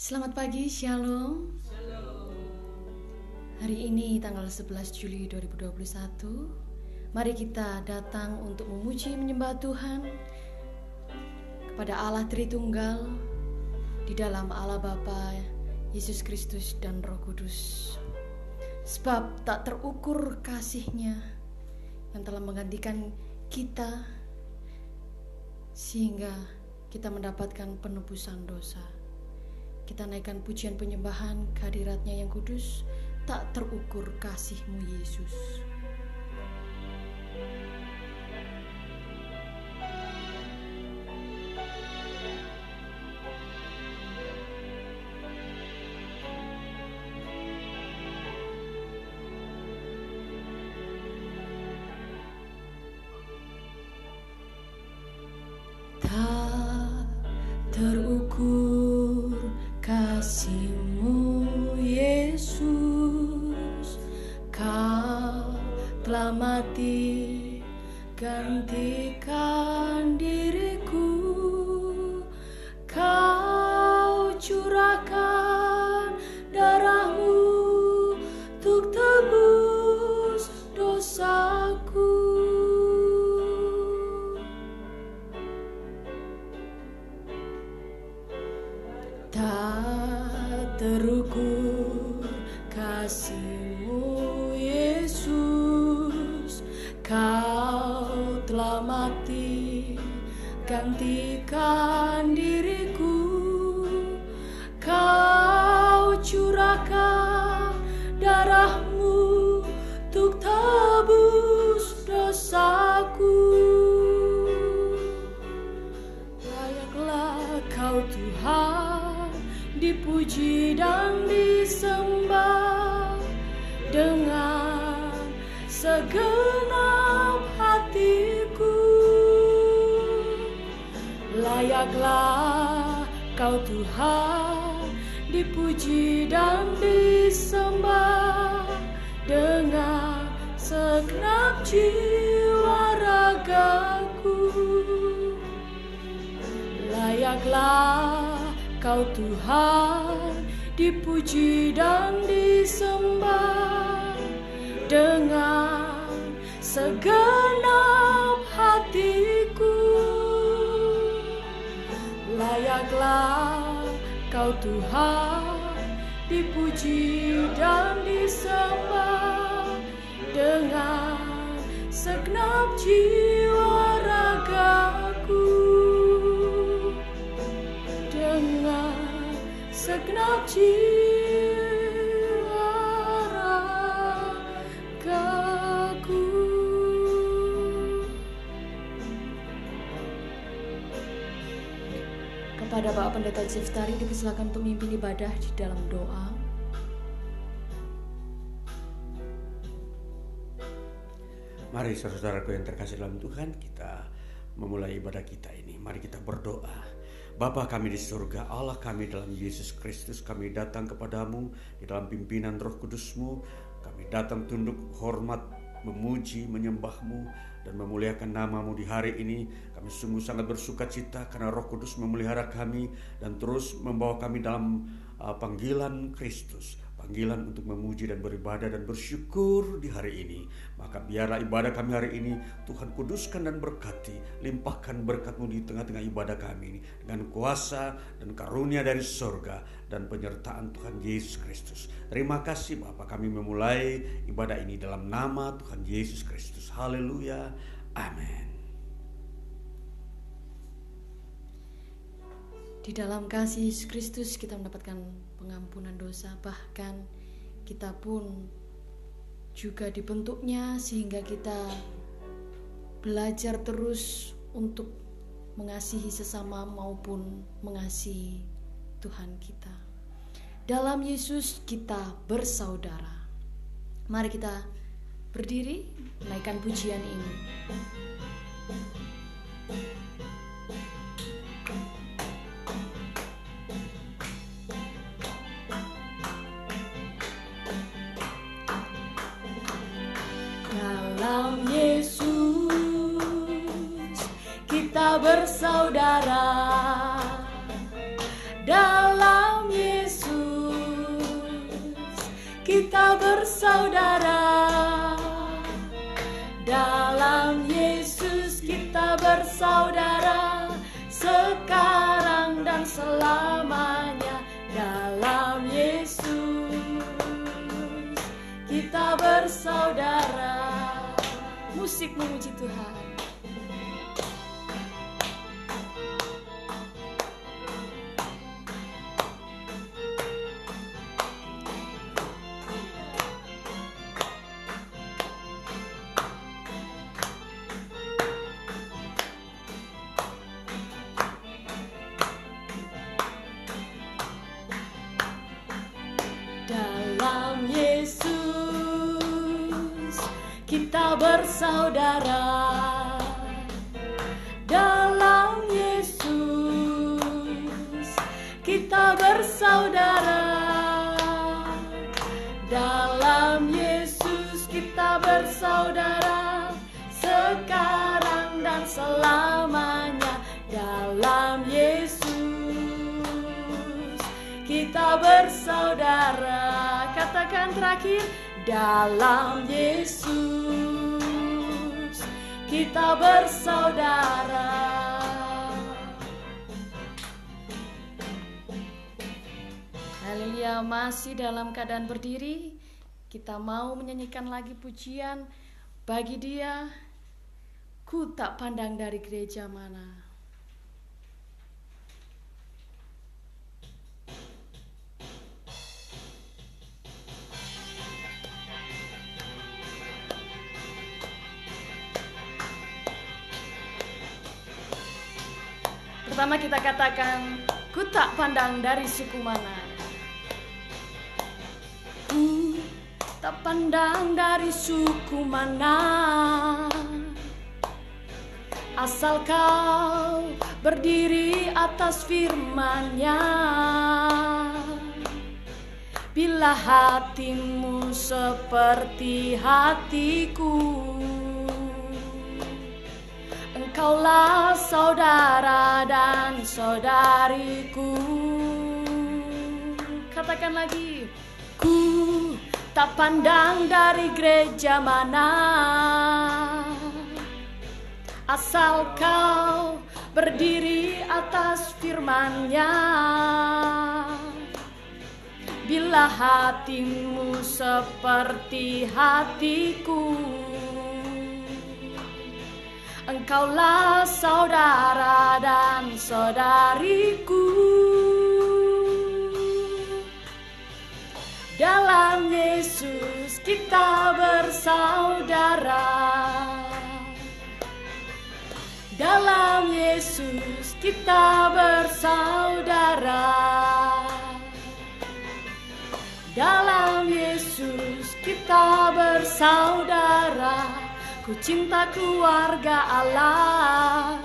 Selamat pagi, Shalom. Hari ini tanggal 11 Juli 2021, mari kita datang untuk memuji menyembah Tuhan kepada Allah Tritunggal di dalam Allah Bapa, Yesus Kristus dan Roh Kudus. Sebab tak terukur kasihnya yang telah menggantikan kita sehingga kita mendapatkan penebusan dosa. Kita naikkan pujian penyembahan kehadiratnya yang kudus, tak terukur kasihmu Yesus. Layaklah kau Tuhan dipuji dan disembah dengan segenap hatiku. Layaklah kau Tuhan dipuji dan disembah dengan segenap jiwa ragaku Kepada Bapak Pendeta Ziftari dipersilakan untuk memimpin ibadah di dalam doa. Mari saudaraku yang terkasih dalam Tuhan kita memulai ibadah kita ini. Mari kita berdoa. Bapa kami di surga, Allah kami dalam Yesus Kristus, kami datang kepadamu di dalam pimpinan roh kudusmu. Kami datang tunduk hormat, memuji, menyembahmu, dan memuliakan namamu di hari ini. Kami sungguh sangat bersuka cita karena roh kudus memelihara kami dan terus membawa kami dalam uh, panggilan Kristus panggilan untuk memuji dan beribadah dan bersyukur di hari ini. Maka biarlah ibadah kami hari ini Tuhan kuduskan dan berkati, limpahkan berkatmu di tengah-tengah ibadah kami ini dengan kuasa dan karunia dari surga dan penyertaan Tuhan Yesus Kristus. Terima kasih Bapak kami memulai ibadah ini dalam nama Tuhan Yesus Kristus. Haleluya. Amin. Di dalam kasih Yesus Kristus kita mendapatkan pengampunan dosa bahkan kita pun juga dibentuknya sehingga kita belajar terus untuk mengasihi sesama maupun mengasihi Tuhan kita. Dalam Yesus kita bersaudara. Mari kita berdiri menaikkan pujian ini. Dalam Yesus kita bersaudara. Dalam Yesus kita bersaudara. Dalam Yesus kita bersaudara Sekarang dan selamanya. Dalam Yesus kita bersaudara Musik memuji Tuhan dalam keadaan berdiri Kita mau menyanyikan lagi pujian Bagi dia Ku tak pandang dari gereja mana Pertama kita katakan, ku tak pandang dari suku mana. Ku tak pandang dari suku mana. Asal kau berdiri atas firman-Nya. Bila hatimu seperti hatiku Engkaulah saudara dan saudariku Katakan lagi tak pandang dari gereja mana? Asal kau berdiri atas firman-Nya. Bila hatimu seperti hatiku Engkaulah saudara dan saudariku Dalam Yesus kita bersaudara. Dalam Yesus kita bersaudara. Dalam Yesus kita bersaudara. Ku cinta keluarga Allah.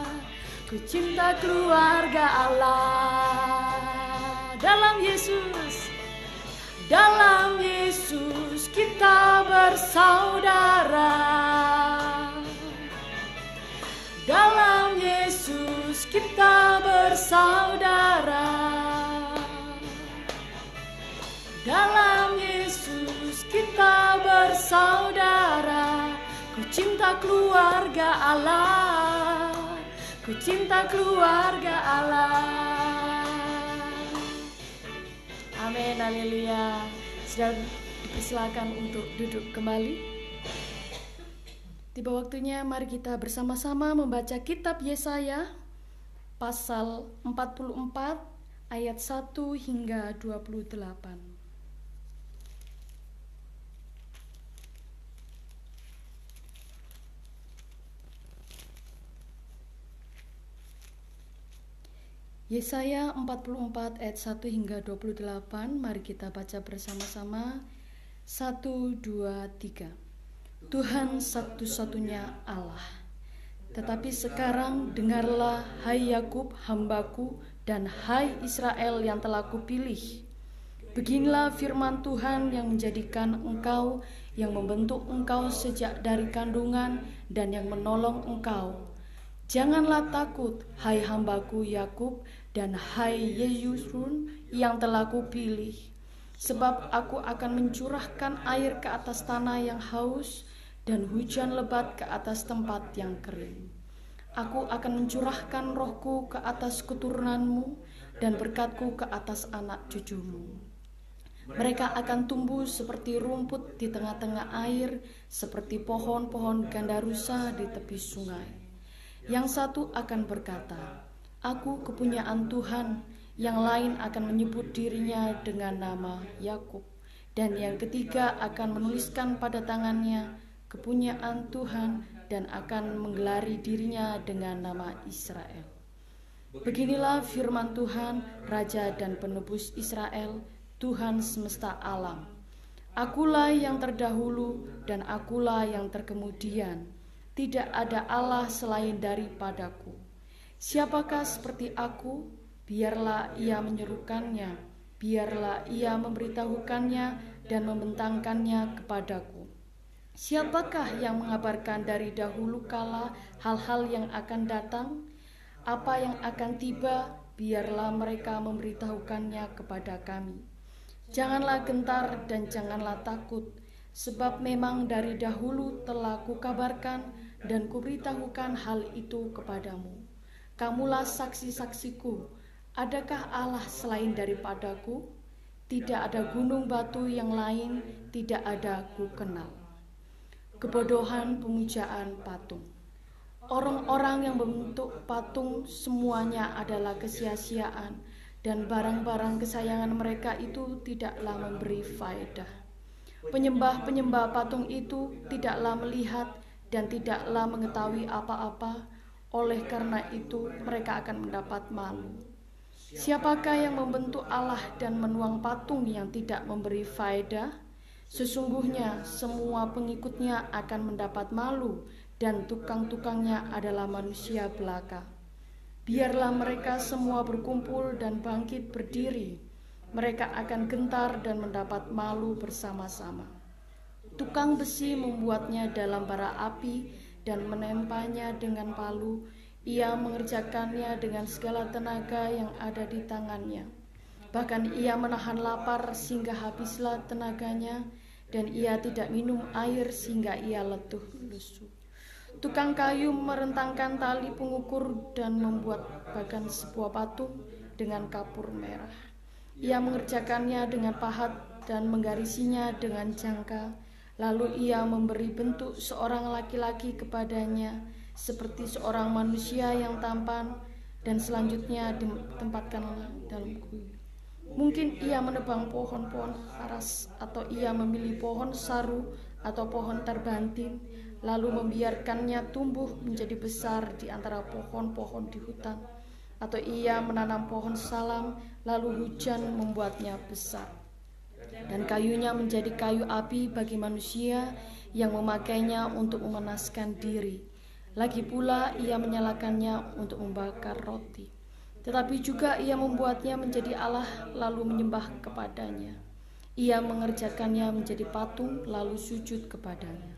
Ku cinta keluarga Allah. Dalam Yesus Dalam Yesus kita bersaudara. Dalam Yesus kita bersaudara. Dalam Yesus kita bersaudara. Ku cinta keluarga Allah. Ku cinta keluarga Allah Amin, haleluya. Sudah dipersilakan untuk duduk kembali. Tiba waktunya mari kita bersama-sama membaca kitab Yesaya Pasal 44 ayat 1 hingga 28 Yesaya 44 ayat 1 hingga 28 Mari kita baca bersama-sama. 1, 2, 3 Tuhan satu-satunya Allah. Tetapi sekarang dengarlah hai Yakub hambaku dan hai Israel yang telah kupilih. Beginilah firman Tuhan yang menjadikan engkau Yang membentuk engkau sejak dari kandungan Dan yang menolong engkau Janganlah takut, hai hambaku Yakub dan hai Yesusrun yang telah kupilih. Sebab aku akan mencurahkan air ke atas tanah yang haus dan hujan lebat ke atas tempat yang kering. Aku akan mencurahkan rohku ke atas keturunanmu dan berkatku ke atas anak cucumu. Mereka akan tumbuh seperti rumput di tengah-tengah air, seperti pohon-pohon gandarusa di tepi sungai. Yang satu akan berkata, "Aku kepunyaan Tuhan." Yang lain akan menyebut dirinya dengan nama Yakub, dan yang ketiga akan menuliskan pada tangannya kepunyaan Tuhan dan akan menggelari dirinya dengan nama Israel. Beginilah firman Tuhan, Raja dan Penebus Israel, Tuhan semesta alam. Akulah yang terdahulu dan akulah yang terkemudian. Tidak ada Allah selain daripadaku. Siapakah seperti aku? Biarlah ia menyerukannya, biarlah ia memberitahukannya dan membentangkannya kepadaku. Siapakah yang mengabarkan dari dahulu kala hal-hal yang akan datang? Apa yang akan tiba, biarlah mereka memberitahukannya kepada kami. Janganlah gentar dan janganlah takut, sebab memang dari dahulu telah kukabarkan dan kuberitahukan hal itu kepadamu. Kamulah saksi-saksiku, Adakah Allah selain daripadaku? Tidak ada gunung batu yang lain, tidak ada ku kenal. Kebodohan pemujaan patung. Orang-orang yang membentuk patung semuanya adalah kesia-siaan dan barang-barang kesayangan mereka itu tidaklah memberi faedah. Penyembah-penyembah patung itu tidaklah melihat dan tidaklah mengetahui apa-apa, oleh karena itu mereka akan mendapat malu. Siapakah yang membentuk Allah dan menuang patung yang tidak memberi faedah? Sesungguhnya semua pengikutnya akan mendapat malu dan tukang-tukangnya adalah manusia belaka. Biarlah mereka semua berkumpul dan bangkit berdiri. Mereka akan gentar dan mendapat malu bersama-sama. Tukang besi membuatnya dalam bara api dan menempanya dengan palu ia mengerjakannya dengan segala tenaga yang ada di tangannya. Bahkan ia menahan lapar sehingga habislah tenaganya, dan ia tidak minum air sehingga ia letuh lesu. Tukang kayu merentangkan tali pengukur dan membuat bagan sebuah patung dengan kapur merah. Ia mengerjakannya dengan pahat dan menggarisinya dengan jangka. Lalu ia memberi bentuk seorang laki-laki kepadanya seperti seorang manusia yang tampan dan selanjutnya ditempatkanlah dalam kuil. Mungkin ia menebang pohon-pohon aras atau ia memilih pohon saru atau pohon terbantin lalu membiarkannya tumbuh menjadi besar di antara pohon-pohon di hutan atau ia menanam pohon salam lalu hujan membuatnya besar dan kayunya menjadi kayu api bagi manusia yang memakainya untuk memanaskan diri lagi pula ia menyalakannya untuk membakar roti. Tetapi juga ia membuatnya menjadi Allah lalu menyembah kepadanya. Ia mengerjakannya menjadi patung lalu sujud kepadanya.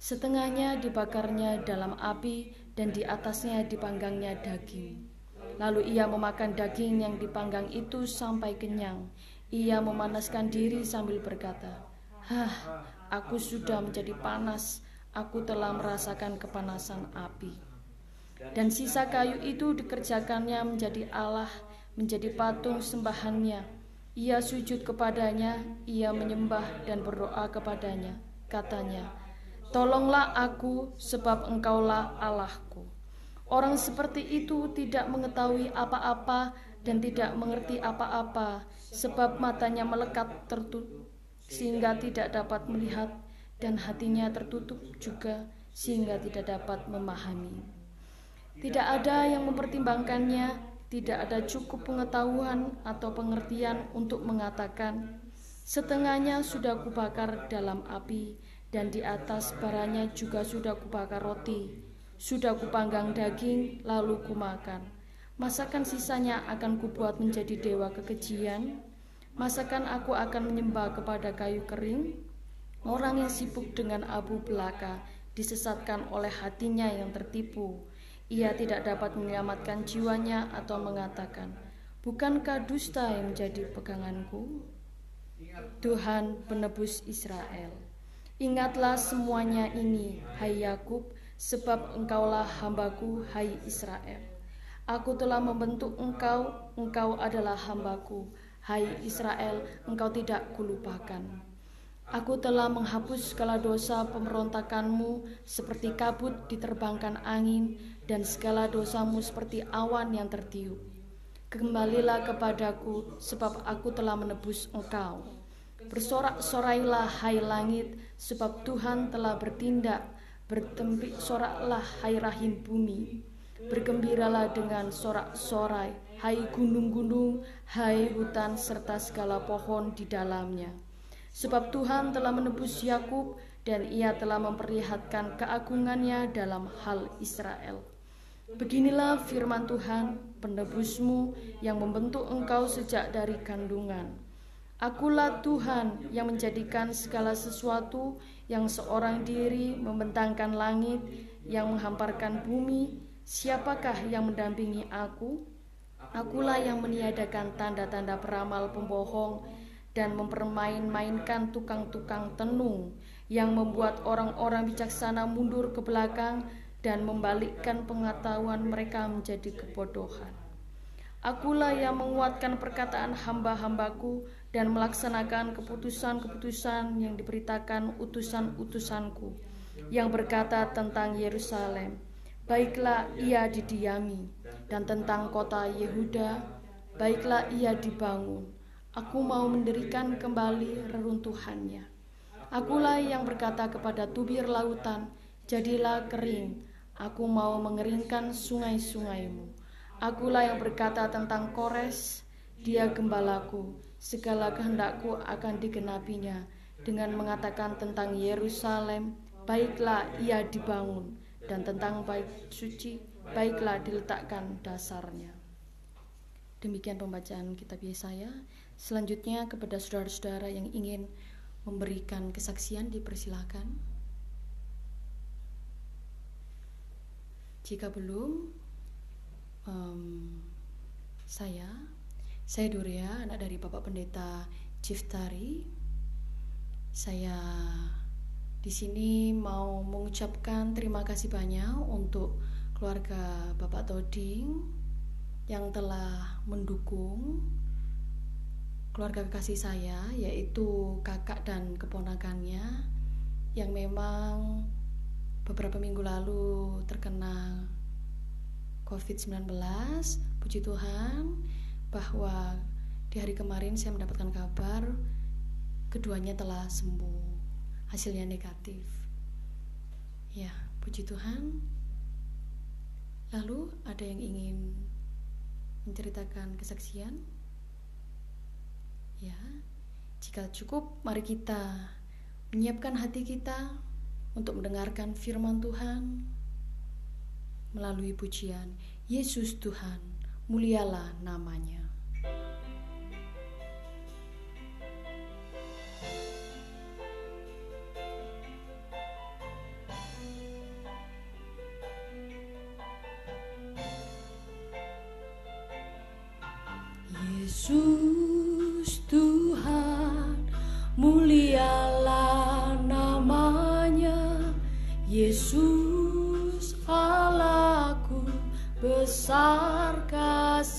Setengahnya dibakarnya dalam api dan di atasnya dipanggangnya daging. Lalu ia memakan daging yang dipanggang itu sampai kenyang. Ia memanaskan diri sambil berkata, "Hah, aku sudah menjadi panas." aku telah merasakan kepanasan api. Dan sisa kayu itu dikerjakannya menjadi Allah, menjadi patung sembahannya. Ia sujud kepadanya, ia menyembah dan berdoa kepadanya. Katanya, Tolonglah aku sebab engkaulah Allahku. Orang seperti itu tidak mengetahui apa-apa dan tidak mengerti apa-apa sebab matanya melekat tertutup sehingga tidak dapat melihat dan hatinya tertutup juga sehingga tidak dapat memahami. Tidak ada yang mempertimbangkannya, tidak ada cukup pengetahuan atau pengertian untuk mengatakan, setengahnya sudah kubakar dalam api, dan di atas baranya juga sudah kubakar roti, sudah kupanggang daging, lalu kumakan. Masakan sisanya akan kubuat menjadi dewa kekejian, masakan aku akan menyembah kepada kayu kering, Orang yang sibuk dengan abu belaka disesatkan oleh hatinya yang tertipu. Ia tidak dapat menyelamatkan jiwanya atau mengatakan, Bukankah dusta yang menjadi peganganku? Tuhan penebus Israel. Ingatlah semuanya ini, hai Yakub, sebab engkaulah hambaku, hai Israel. Aku telah membentuk engkau, engkau adalah hambaku, hai Israel, engkau tidak kulupakan. Aku telah menghapus segala dosa pemberontakanmu seperti kabut diterbangkan angin dan segala dosamu seperti awan yang tertiup. Kembalilah kepadaku sebab aku telah menebus engkau. Bersorak-sorailah hai langit sebab Tuhan telah bertindak. Bertempik soraklah hai rahim bumi. Bergembiralah dengan sorak-sorai hai gunung-gunung, hai hutan serta segala pohon di dalamnya. Sebab Tuhan telah menebus Yakub dan ia telah memperlihatkan keagungannya dalam hal Israel. Beginilah firman Tuhan, penebusmu yang membentuk engkau sejak dari kandungan. Akulah Tuhan yang menjadikan segala sesuatu yang seorang diri membentangkan langit, yang menghamparkan bumi. Siapakah yang mendampingi aku? Akulah yang meniadakan tanda-tanda peramal pembohong dan mempermain-mainkan tukang-tukang tenung yang membuat orang-orang bijaksana mundur ke belakang dan membalikkan pengetahuan mereka menjadi kebodohan. Akulah yang menguatkan perkataan hamba-hambaku dan melaksanakan keputusan-keputusan yang diberitakan utusan-utusanku yang berkata tentang Yerusalem. Baiklah ia didiami dan tentang kota Yehuda, baiklah ia dibangun. Aku mau mendirikan kembali reruntuhannya. Akulah yang berkata kepada tubir lautan, jadilah kering. Aku mau mengeringkan sungai-sungaimu. Akulah yang berkata tentang Kores, dia gembalaku, segala kehendakku akan digenapinya dengan mengatakan tentang Yerusalem, baiklah ia dibangun, dan tentang bait suci, baiklah diletakkan dasarnya. Demikian pembacaan kitab Yesaya. Selanjutnya kepada saudara-saudara yang ingin memberikan kesaksian dipersilahkan. Jika belum, um, saya saya Duria, anak dari Bapak Pendeta Ciftari. Saya di sini mau mengucapkan terima kasih banyak untuk keluarga Bapak Toding yang telah mendukung keluarga kekasih saya yaitu kakak dan keponakannya yang memang beberapa minggu lalu terkena COVID-19 puji Tuhan bahwa di hari kemarin saya mendapatkan kabar keduanya telah sembuh. Hasilnya negatif. Ya, puji Tuhan. Lalu ada yang ingin menceritakan kesaksian? Ya, jika cukup, mari kita menyiapkan hati kita untuk mendengarkan firman Tuhan melalui pujian Yesus Tuhan, mulialah namanya.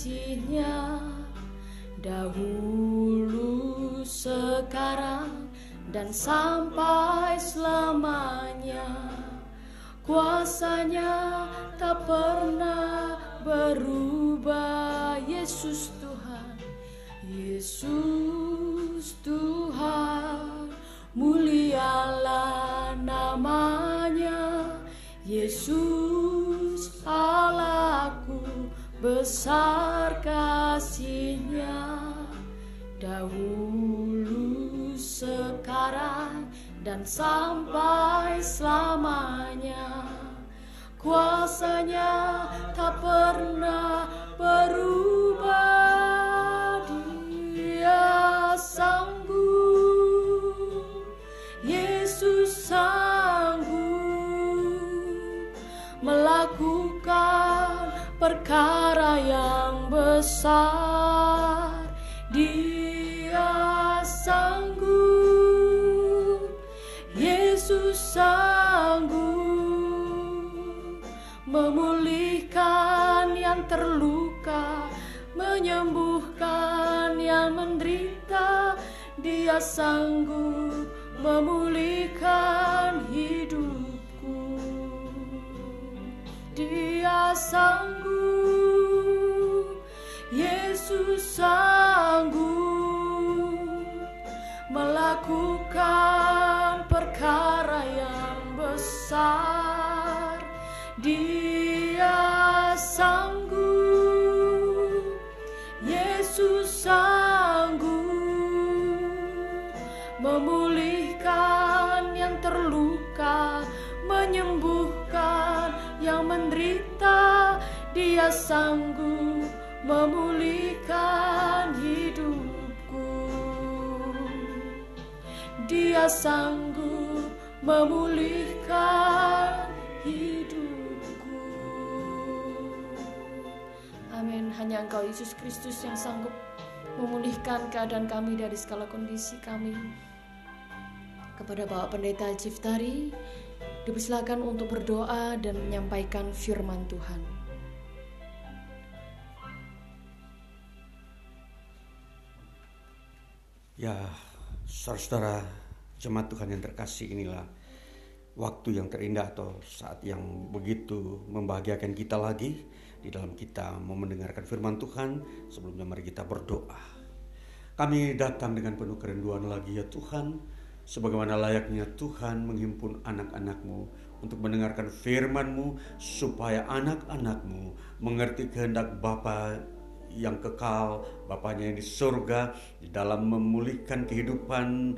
Kasihnya dahulu sekarang dan sampai selamanya. Kuasanya tak pernah berubah Yesus Yesus Tuhan. Mulialah namanya besar kasihnya dahulu sekarang dan sampai selamanya. Kuasanya tak pernah perkara yang besar. Dia sanggup Yesus sanggup Memulihkan yang terluka Menyembuhkan yang menderita. Dia sanggup memulihkan hidupku. Dia sanggup Yesus sanggup melakukan perkara yang besar. Dia sanggup, Yesus sanggup memulihkan yang terluka, menyembuhkan yang menderita. Dia sanggup memulihkan hidupku. Dia sanggup memulihkan hidupku. Amin. Hanya Engkau Yesus Kristus yang sanggup memulihkan keadaan kami dari segala kondisi kami. Kepada Bapak Pendeta Ciftari, dipersilakan untuk berdoa dan menyampaikan firman Tuhan. Ya, saudara-saudara jemaat Tuhan yang terkasih inilah waktu yang terindah atau saat yang begitu membahagiakan kita lagi di dalam kita mau mendengarkan firman Tuhan. Sebelumnya mari kita berdoa. Kami datang dengan penuh kerinduan lagi ya Tuhan, sebagaimana layaknya Tuhan menghimpun anak-anakmu untuk mendengarkan firman-Mu supaya anak-anakmu mengerti kehendak Bapa yang kekal, Bapaknya yang di surga, di dalam memulihkan kehidupan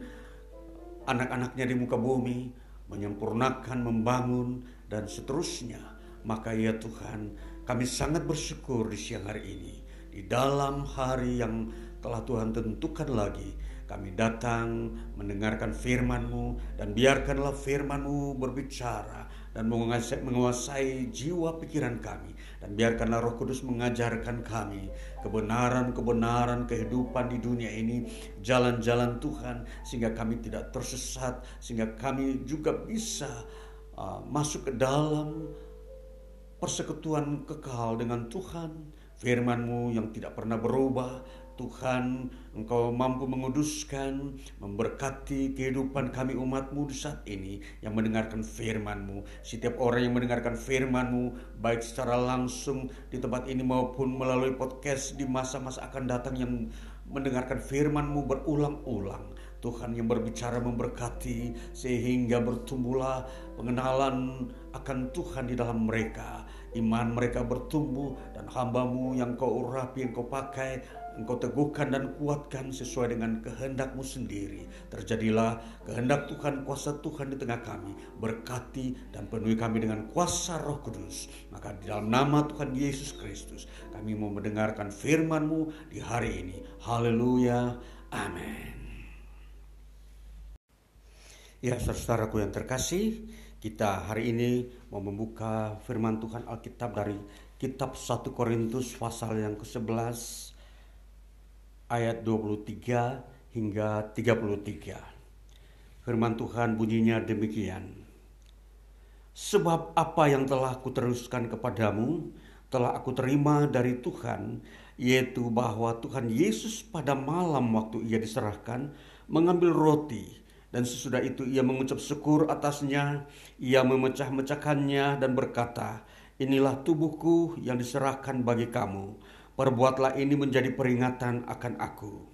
anak-anaknya di muka bumi, menyempurnakan, membangun, dan seterusnya. Maka ya Tuhan, kami sangat bersyukur di siang hari ini. Di dalam hari yang telah Tuhan tentukan lagi, kami datang mendengarkan firman-Mu dan biarkanlah firman-Mu berbicara dan menguasai, menguasai jiwa pikiran kami dan biarkanlah Roh Kudus mengajarkan kami kebenaran-kebenaran kehidupan di dunia ini jalan-jalan Tuhan sehingga kami tidak tersesat sehingga kami juga bisa uh, masuk ke dalam persekutuan kekal dengan Tuhan. firman-Mu yang tidak pernah berubah Tuhan, Engkau mampu menguduskan, memberkati kehidupan kami umatmu di saat ini yang mendengarkan firman-Mu. Setiap orang yang mendengarkan firman-Mu, baik secara langsung di tempat ini maupun melalui podcast di masa-masa akan datang yang mendengarkan firman-Mu berulang-ulang. Tuhan yang berbicara memberkati sehingga bertumbuhlah pengenalan akan Tuhan di dalam mereka. Iman mereka bertumbuh dan hambamu yang kau urapi, yang kau pakai Engkau teguhkan dan kuatkan sesuai dengan kehendakmu sendiri. Terjadilah kehendak Tuhan, kuasa Tuhan di tengah kami. Berkati dan penuhi kami dengan kuasa roh kudus. Maka di dalam nama Tuhan Yesus Kristus, kami mau mendengarkan firman-Mu di hari ini. Haleluya. Amin. Ya, saudaraku yang terkasih, kita hari ini mau membuka firman Tuhan Alkitab dari kitab 1 Korintus pasal yang ke-11 ayat 23 hingga 33. Firman Tuhan bunyinya demikian. Sebab apa yang telah kuteruskan kepadamu telah aku terima dari Tuhan, yaitu bahwa Tuhan Yesus pada malam waktu ia diserahkan mengambil roti dan sesudah itu ia mengucap syukur atasnya, ia memecah-mecahkannya dan berkata, Inilah tubuhku yang diserahkan bagi kamu Perbuatlah ini menjadi peringatan akan aku.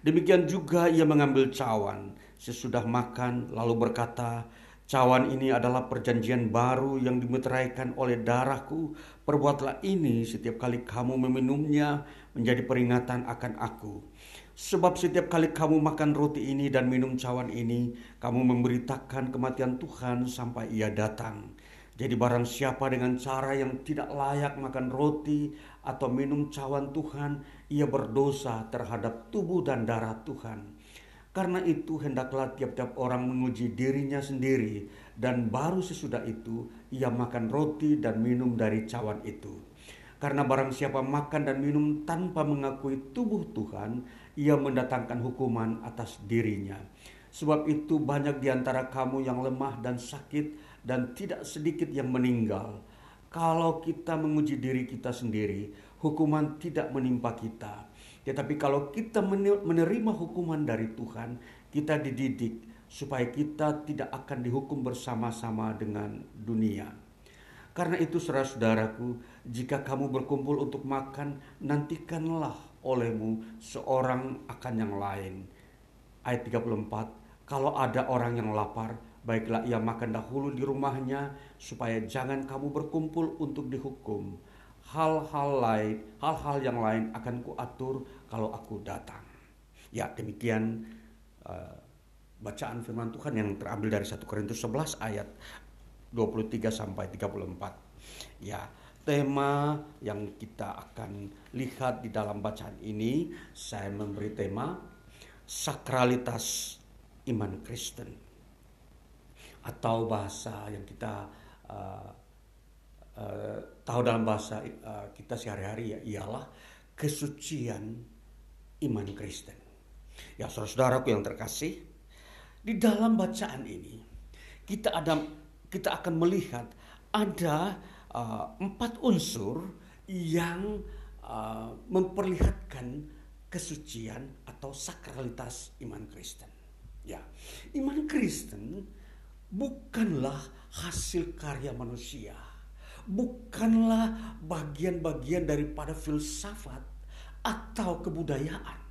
Demikian juga ia mengambil cawan sesudah makan lalu berkata, Cawan ini adalah perjanjian baru yang dimeteraikan oleh darahku. Perbuatlah ini setiap kali kamu meminumnya menjadi peringatan akan aku. Sebab setiap kali kamu makan roti ini dan minum cawan ini, kamu memberitakan kematian Tuhan sampai ia datang. Jadi barang siapa dengan cara yang tidak layak makan roti atau minum cawan Tuhan, ia berdosa terhadap tubuh dan darah Tuhan. Karena itu hendaklah tiap-tiap orang menguji dirinya sendiri dan baru sesudah itu ia makan roti dan minum dari cawan itu. Karena barang siapa makan dan minum tanpa mengakui tubuh Tuhan, ia mendatangkan hukuman atas dirinya. Sebab itu banyak di antara kamu yang lemah dan sakit dan tidak sedikit yang meninggal. kalau kita menguji diri kita sendiri, hukuman tidak menimpa kita. Tetapi kalau kita menerima hukuman dari Tuhan, kita dididik supaya kita tidak akan dihukum bersama-sama dengan dunia. Karena itu saudara-saudaraku, jika kamu berkumpul untuk makan, nantikanlah olehmu seorang akan yang lain. Ayat 34, kalau ada orang yang lapar, baiklah ia makan dahulu di rumahnya, supaya jangan kamu berkumpul untuk dihukum. Hal-hal lain, hal-hal yang lain akan kuatur kalau aku datang. Ya demikian uh, bacaan firman Tuhan yang terambil dari 1 Korintus 11 ayat 23 sampai 34. Ya, tema yang kita akan lihat di dalam bacaan ini saya memberi tema sakralitas iman Kristen atau bahasa yang kita uh, uh, tahu dalam bahasa uh, kita sehari-hari ya ialah kesucian iman Kristen. Ya saudara-saudaraku yang terkasih, di dalam bacaan ini kita ada kita akan melihat ada uh, empat unsur yang uh, memperlihatkan kesucian atau sakralitas iman Kristen. Ya, iman Kristen bukanlah hasil karya manusia, bukanlah bagian-bagian daripada filsafat atau kebudayaan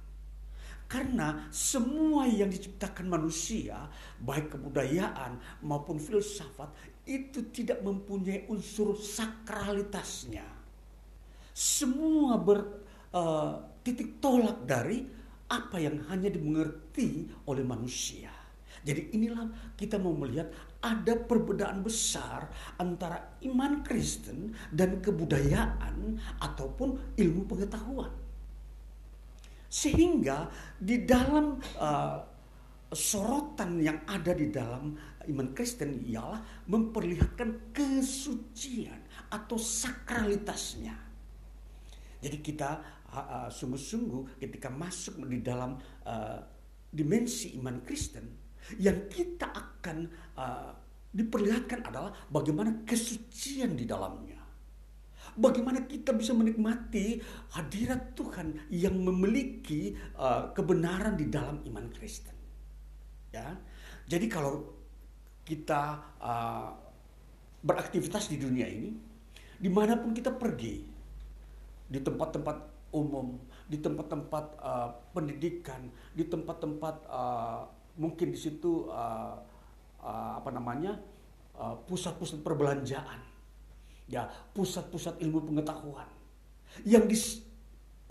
karena semua yang diciptakan manusia, baik kebudayaan maupun filsafat, itu tidak mempunyai unsur sakralitasnya. Semua bertitik uh, tolak dari apa yang hanya dimengerti oleh manusia. Jadi inilah kita mau melihat ada perbedaan besar antara iman Kristen dan kebudayaan ataupun ilmu pengetahuan. Sehingga di dalam uh, sorotan yang ada di dalam iman Kristen ialah memperlihatkan kesucian atau sakralitasnya. Jadi kita uh, sungguh-sungguh ketika masuk di dalam uh, dimensi iman Kristen, yang kita akan uh, diperlihatkan adalah bagaimana kesucian di dalamnya. Bagaimana kita bisa menikmati hadirat Tuhan yang memiliki uh, kebenaran di dalam iman Kristen. Ya, jadi kalau kita uh, beraktivitas di dunia ini, di mana pun kita pergi, di tempat-tempat umum, di tempat-tempat uh, pendidikan, di tempat-tempat uh, mungkin di situ uh, uh, apa namanya pusat-pusat uh, perbelanjaan. Ya pusat-pusat ilmu pengetahuan. Yang di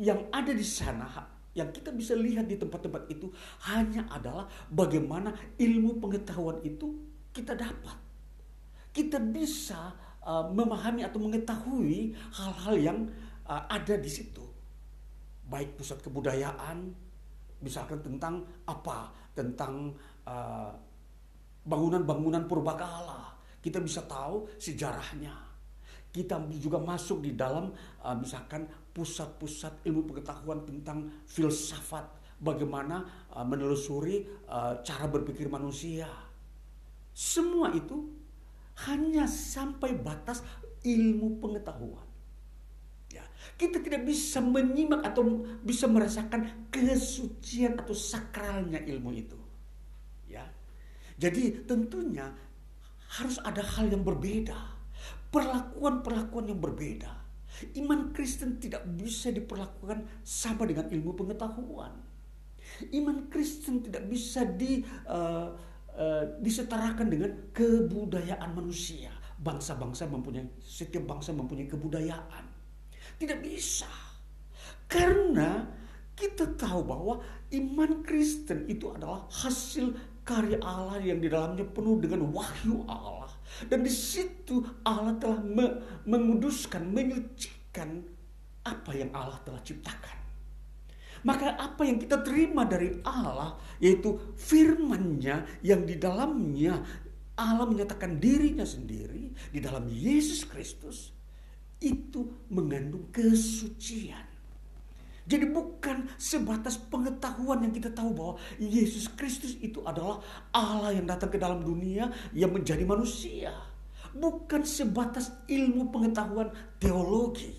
yang ada di sana yang kita bisa lihat di tempat-tempat itu hanya adalah bagaimana ilmu pengetahuan itu kita dapat. Kita bisa uh, memahami atau mengetahui hal-hal yang uh, ada di situ. Baik pusat kebudayaan misalkan tentang apa tentang uh, bangunan-bangunan purbakala. Kita bisa tahu sejarahnya. Kita juga masuk di dalam uh, misalkan pusat-pusat ilmu pengetahuan tentang filsafat. Bagaimana uh, menelusuri uh, cara berpikir manusia. Semua itu hanya sampai batas ilmu pengetahuan kita tidak bisa menyimak atau bisa merasakan kesucian atau sakralnya ilmu itu ya jadi tentunya harus ada hal yang berbeda perlakuan-perlakuan yang berbeda. Iman Kristen tidak bisa diperlakukan sama dengan ilmu pengetahuan. Iman Kristen tidak bisa di, uh, disetarakan dengan kebudayaan manusia. Bangsa-bangsa mempunyai setiap bangsa mempunyai kebudayaan. Tidak bisa. Karena kita tahu bahwa iman Kristen itu adalah hasil karya Allah yang di dalamnya penuh dengan wahyu Allah dan di situ Allah telah me menguduskan, menyucikan apa yang Allah telah ciptakan. Maka apa yang kita terima dari Allah yaitu firman-Nya yang di dalamnya Allah menyatakan dirinya sendiri di dalam Yesus Kristus itu mengandung kesucian. Jadi bukan sebatas pengetahuan yang kita tahu bahwa Yesus Kristus itu adalah Allah yang datang ke dalam dunia yang menjadi manusia. bukan sebatas ilmu pengetahuan teologi.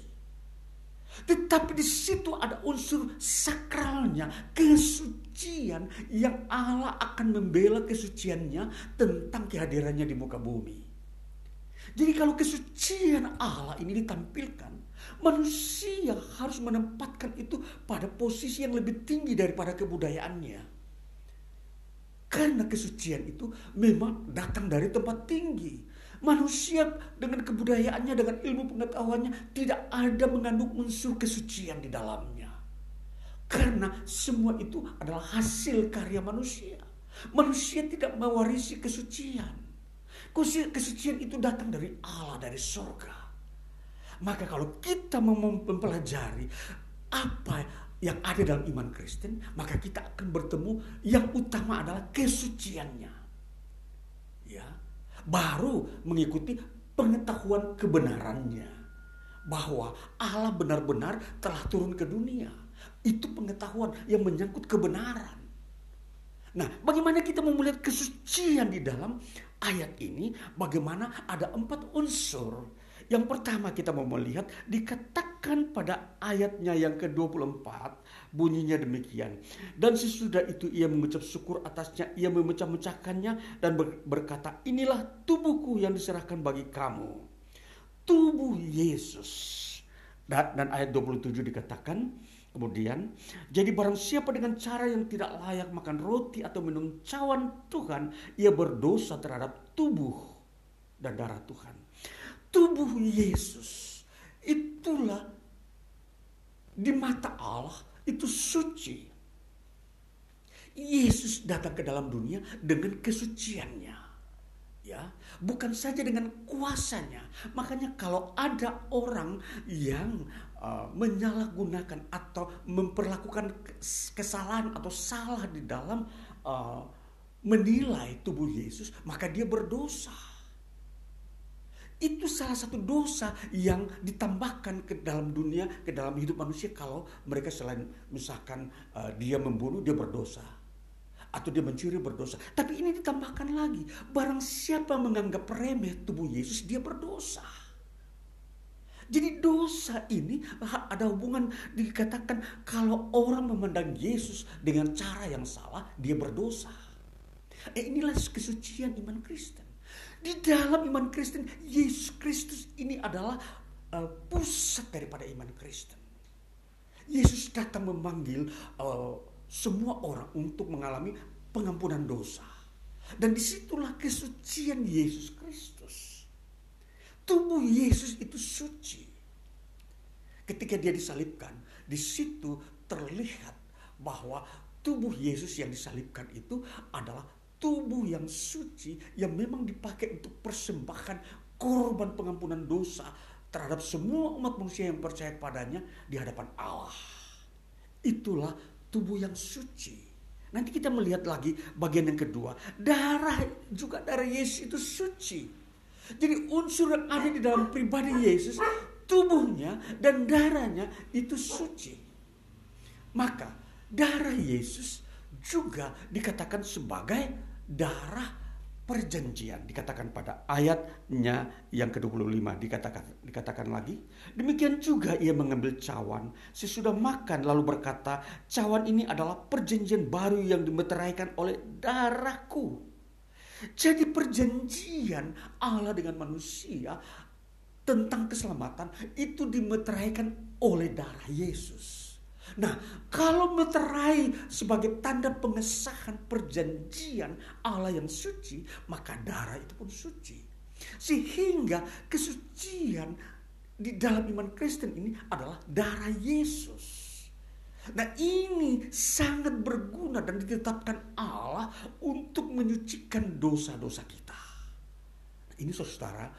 Tetapi di situ ada unsur sakralnya, kesucian yang Allah akan membela kesuciannya tentang kehadirannya di muka bumi. Jadi kalau kesucian Allah ini ditampilkan, manusia harus menempatkan itu pada posisi yang lebih tinggi daripada kebudayaannya. Karena kesucian itu memang datang dari tempat tinggi. Manusia dengan kebudayaannya, dengan ilmu pengetahuannya tidak ada mengandung unsur kesucian di dalamnya. Karena semua itu adalah hasil karya manusia. Manusia tidak mewarisi kesucian. Kesucian itu datang dari Allah, dari surga. Maka kalau kita mempelajari apa yang ada dalam iman Kristen, maka kita akan bertemu yang utama adalah kesuciannya baru mengikuti pengetahuan kebenarannya bahwa Allah benar-benar telah turun ke dunia. Itu pengetahuan yang menyangkut kebenaran. Nah, bagaimana kita mau melihat kesucian di dalam ayat ini? Bagaimana ada empat unsur yang pertama kita mau melihat dikatakan pada ayatnya yang ke-24 bunyinya demikian. Dan sesudah itu ia mengucap syukur atasnya, ia memecah-mecahkannya dan berkata, inilah tubuhku yang diserahkan bagi kamu. Tubuh Yesus. Dan, dan ayat 27 dikatakan, Kemudian, jadi barang siapa dengan cara yang tidak layak makan roti atau minum cawan Tuhan, ia berdosa terhadap tubuh dan darah Tuhan tubuh Yesus itulah di mata Allah itu suci. Yesus datang ke dalam dunia dengan kesuciannya. Ya, bukan saja dengan kuasanya. Makanya kalau ada orang yang uh, menyalahgunakan atau memperlakukan kesalahan atau salah di dalam uh, menilai tubuh Yesus, maka dia berdosa. Itu salah satu dosa yang ditambahkan ke dalam dunia, ke dalam hidup manusia kalau mereka selain misalkan uh, dia membunuh, dia berdosa. Atau dia mencuri berdosa. Tapi ini ditambahkan lagi, barang siapa menganggap remeh tubuh Yesus, dia berdosa. Jadi dosa ini ada hubungan dikatakan kalau orang memandang Yesus dengan cara yang salah, dia berdosa. Eh, inilah kesucian iman Kristen. Di dalam iman Kristen, Yesus Kristus ini adalah uh, pusat daripada iman Kristen. Yesus datang memanggil uh, semua orang untuk mengalami pengampunan dosa. Dan di situlah kesucian Yesus Kristus. Tubuh Yesus itu suci. Ketika dia disalibkan, di situ terlihat bahwa tubuh Yesus yang disalibkan itu adalah tubuh yang suci yang memang dipakai untuk persembahkan korban pengampunan dosa terhadap semua umat manusia yang percaya padanya di hadapan Allah. Itulah tubuh yang suci. Nanti kita melihat lagi bagian yang kedua. Darah juga darah Yesus itu suci. Jadi unsur yang ada di dalam pribadi Yesus, tubuhnya dan darahnya itu suci. Maka darah Yesus juga dikatakan sebagai darah perjanjian. Dikatakan pada ayatnya yang ke-25 dikatakan dikatakan lagi demikian juga ia mengambil cawan. Sesudah makan lalu berkata cawan ini adalah perjanjian baru yang dimeteraikan oleh darahku jadi perjanjian Allah dengan manusia tentang keselamatan itu dimeteraikan oleh darah Yesus Nah, kalau meterai sebagai tanda pengesahan perjanjian Allah yang suci, maka darah itu pun suci. Sehingga kesucian di dalam iman Kristen ini adalah darah Yesus. Nah ini sangat berguna dan ditetapkan Allah untuk menyucikan dosa-dosa kita. Nah, ini saudara,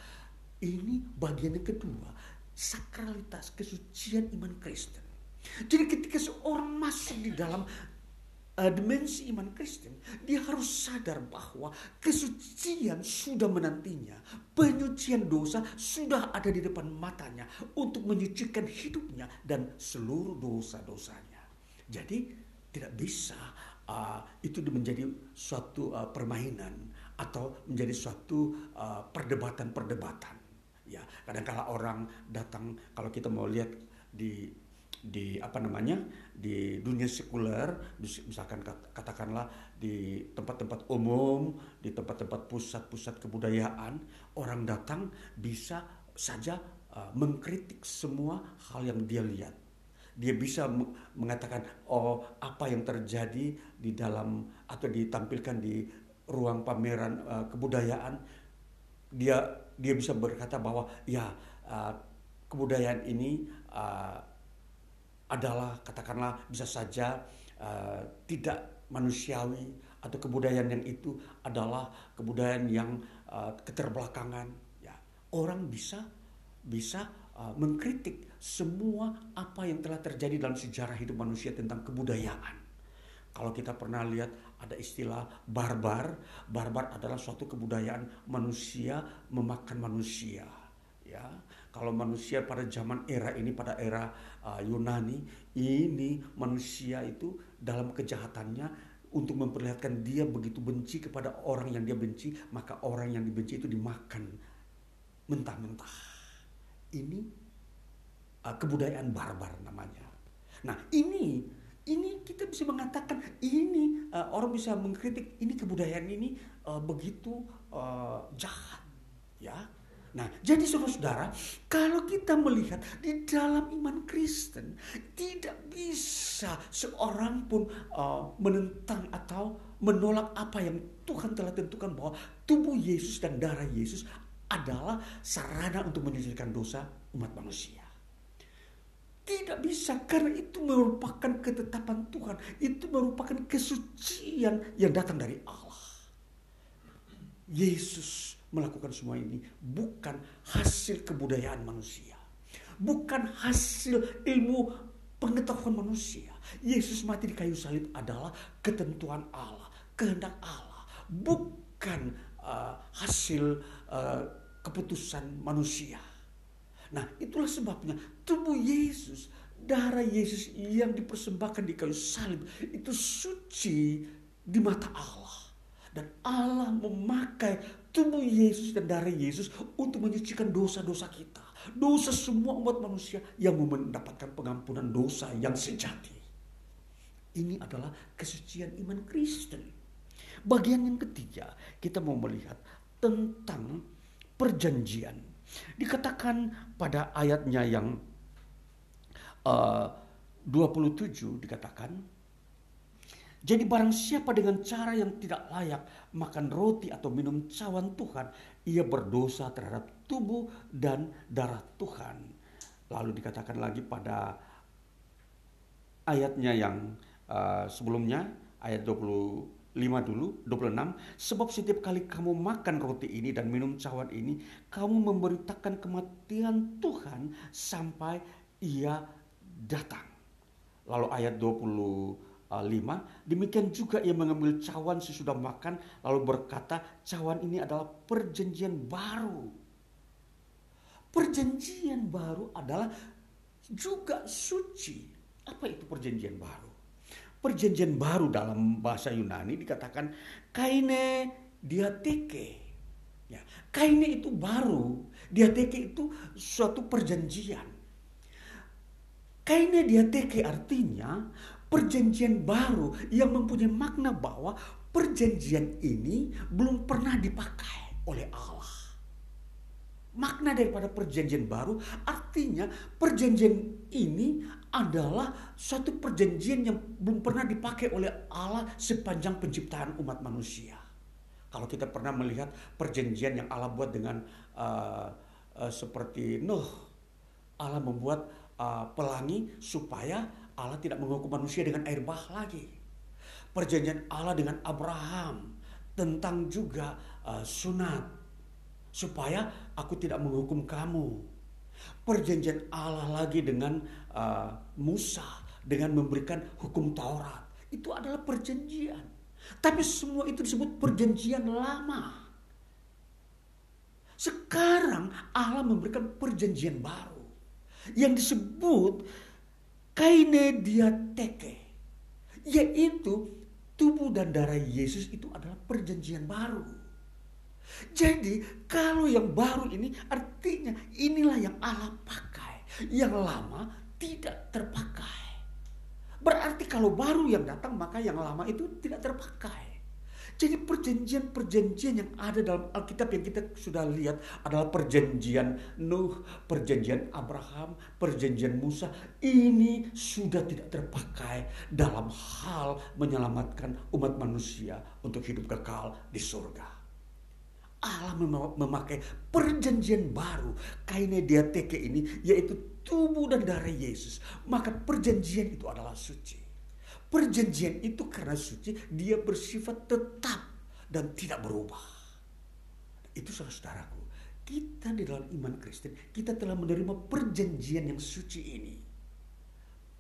ini bagian yang kedua, sakralitas kesucian iman Kristen. Jadi ketika seorang masuk di dalam uh, dimensi iman Kristen, dia harus sadar bahwa kesucian sudah menantinya. Penyucian dosa sudah ada di depan matanya untuk menyucikan hidupnya dan seluruh dosa-dosanya. Jadi tidak bisa uh, itu menjadi suatu uh, permainan atau menjadi suatu uh, perdebatan-perdebatan. Ya, kadang-kala orang datang kalau kita mau lihat di di apa namanya di dunia sekuler misalkan katakanlah di tempat-tempat umum di tempat-tempat pusat-pusat kebudayaan orang datang bisa saja uh, mengkritik semua hal yang dia lihat dia bisa mengatakan oh apa yang terjadi di dalam atau ditampilkan di ruang pameran uh, kebudayaan dia dia bisa berkata bahwa ya uh, kebudayaan ini uh, adalah katakanlah bisa saja uh, tidak manusiawi atau kebudayaan yang itu adalah kebudayaan yang uh, keterbelakangan. Ya orang bisa bisa uh, mengkritik semua apa yang telah terjadi dalam sejarah hidup manusia tentang kebudayaan. Kalau kita pernah lihat ada istilah barbar barbar adalah suatu kebudayaan manusia memakan manusia ya. Kalau manusia pada zaman era ini pada era uh, Yunani ini manusia itu dalam kejahatannya untuk memperlihatkan dia begitu benci kepada orang yang dia benci maka orang yang dibenci itu dimakan mentah-mentah ini uh, kebudayaan barbar namanya. Nah ini ini kita bisa mengatakan ini uh, orang bisa mengkritik ini kebudayaan ini uh, begitu uh, jahat ya. Nah, jadi saudara-saudara, kalau kita melihat di dalam iman Kristen, tidak bisa seorang pun uh, menentang atau menolak apa yang Tuhan telah tentukan bahwa tubuh Yesus dan darah Yesus adalah sarana untuk menyelesaikan dosa umat manusia. Tidak bisa karena itu merupakan ketetapan Tuhan, itu merupakan kesucian yang datang dari Allah. Yesus melakukan semua ini bukan hasil kebudayaan manusia. Bukan hasil ilmu pengetahuan manusia. Yesus mati di kayu salib adalah ketentuan Allah, kehendak Allah, bukan uh, hasil uh, keputusan manusia. Nah, itulah sebabnya tubuh Yesus, darah Yesus yang dipersembahkan di kayu salib itu suci di mata Allah. Dan Allah memakai tubuh Yesus dan darah Yesus untuk menyucikan dosa-dosa kita. Dosa semua umat manusia yang mendapatkan pengampunan dosa yang sejati. Ini adalah kesucian iman Kristen. Bagian yang ketiga, kita mau melihat tentang perjanjian. Dikatakan pada ayatnya yang uh, 27 dikatakan jadi barang siapa dengan cara yang tidak layak makan roti atau minum cawan Tuhan, ia berdosa terhadap tubuh dan darah Tuhan. Lalu dikatakan lagi pada ayatnya yang uh, sebelumnya, ayat 25 dulu, 26. Sebab setiap kali kamu makan roti ini dan minum cawan ini, kamu memberitakan kematian Tuhan sampai ia datang. Lalu ayat 20 5. Ah, Demikian juga ia mengambil cawan sesudah makan lalu berkata cawan ini adalah perjanjian baru. Perjanjian baru adalah juga suci. Apa itu perjanjian baru? Perjanjian baru dalam bahasa Yunani dikatakan kaine diateke. Ya, kaine itu baru, diateke itu suatu perjanjian. Kaine diateke artinya perjanjian baru yang mempunyai makna bahwa perjanjian ini belum pernah dipakai oleh Allah. Makna daripada perjanjian baru artinya perjanjian ini adalah suatu perjanjian yang belum pernah dipakai oleh Allah sepanjang penciptaan umat manusia. Kalau kita pernah melihat perjanjian yang Allah buat dengan uh, uh, seperti Nuh, Allah membuat uh, pelangi supaya Allah tidak menghukum manusia dengan air bah lagi. Perjanjian Allah dengan Abraham tentang juga uh, sunat supaya aku tidak menghukum kamu. Perjanjian Allah lagi dengan uh, Musa dengan memberikan hukum Taurat. Itu adalah perjanjian. Tapi semua itu disebut perjanjian lama. Sekarang Allah memberikan perjanjian baru yang disebut kaine diateke yaitu tubuh dan darah Yesus itu adalah perjanjian baru Jadi kalau yang baru ini artinya inilah yang Allah pakai. Yang lama tidak terpakai. Berarti kalau baru yang datang maka yang lama itu tidak terpakai. Jadi perjanjian-perjanjian yang ada dalam Alkitab yang kita sudah lihat adalah perjanjian Nuh, perjanjian Abraham, perjanjian Musa. Ini sudah tidak terpakai dalam hal menyelamatkan umat manusia untuk hidup kekal di surga. Allah memakai perjanjian baru, kainnya diateke ini, yaitu tubuh dan darah Yesus. Maka perjanjian itu adalah suci. Perjanjian itu karena suci, dia bersifat tetap dan tidak berubah. Itu saudaraku, kita di dalam iman Kristen, kita telah menerima perjanjian yang suci ini.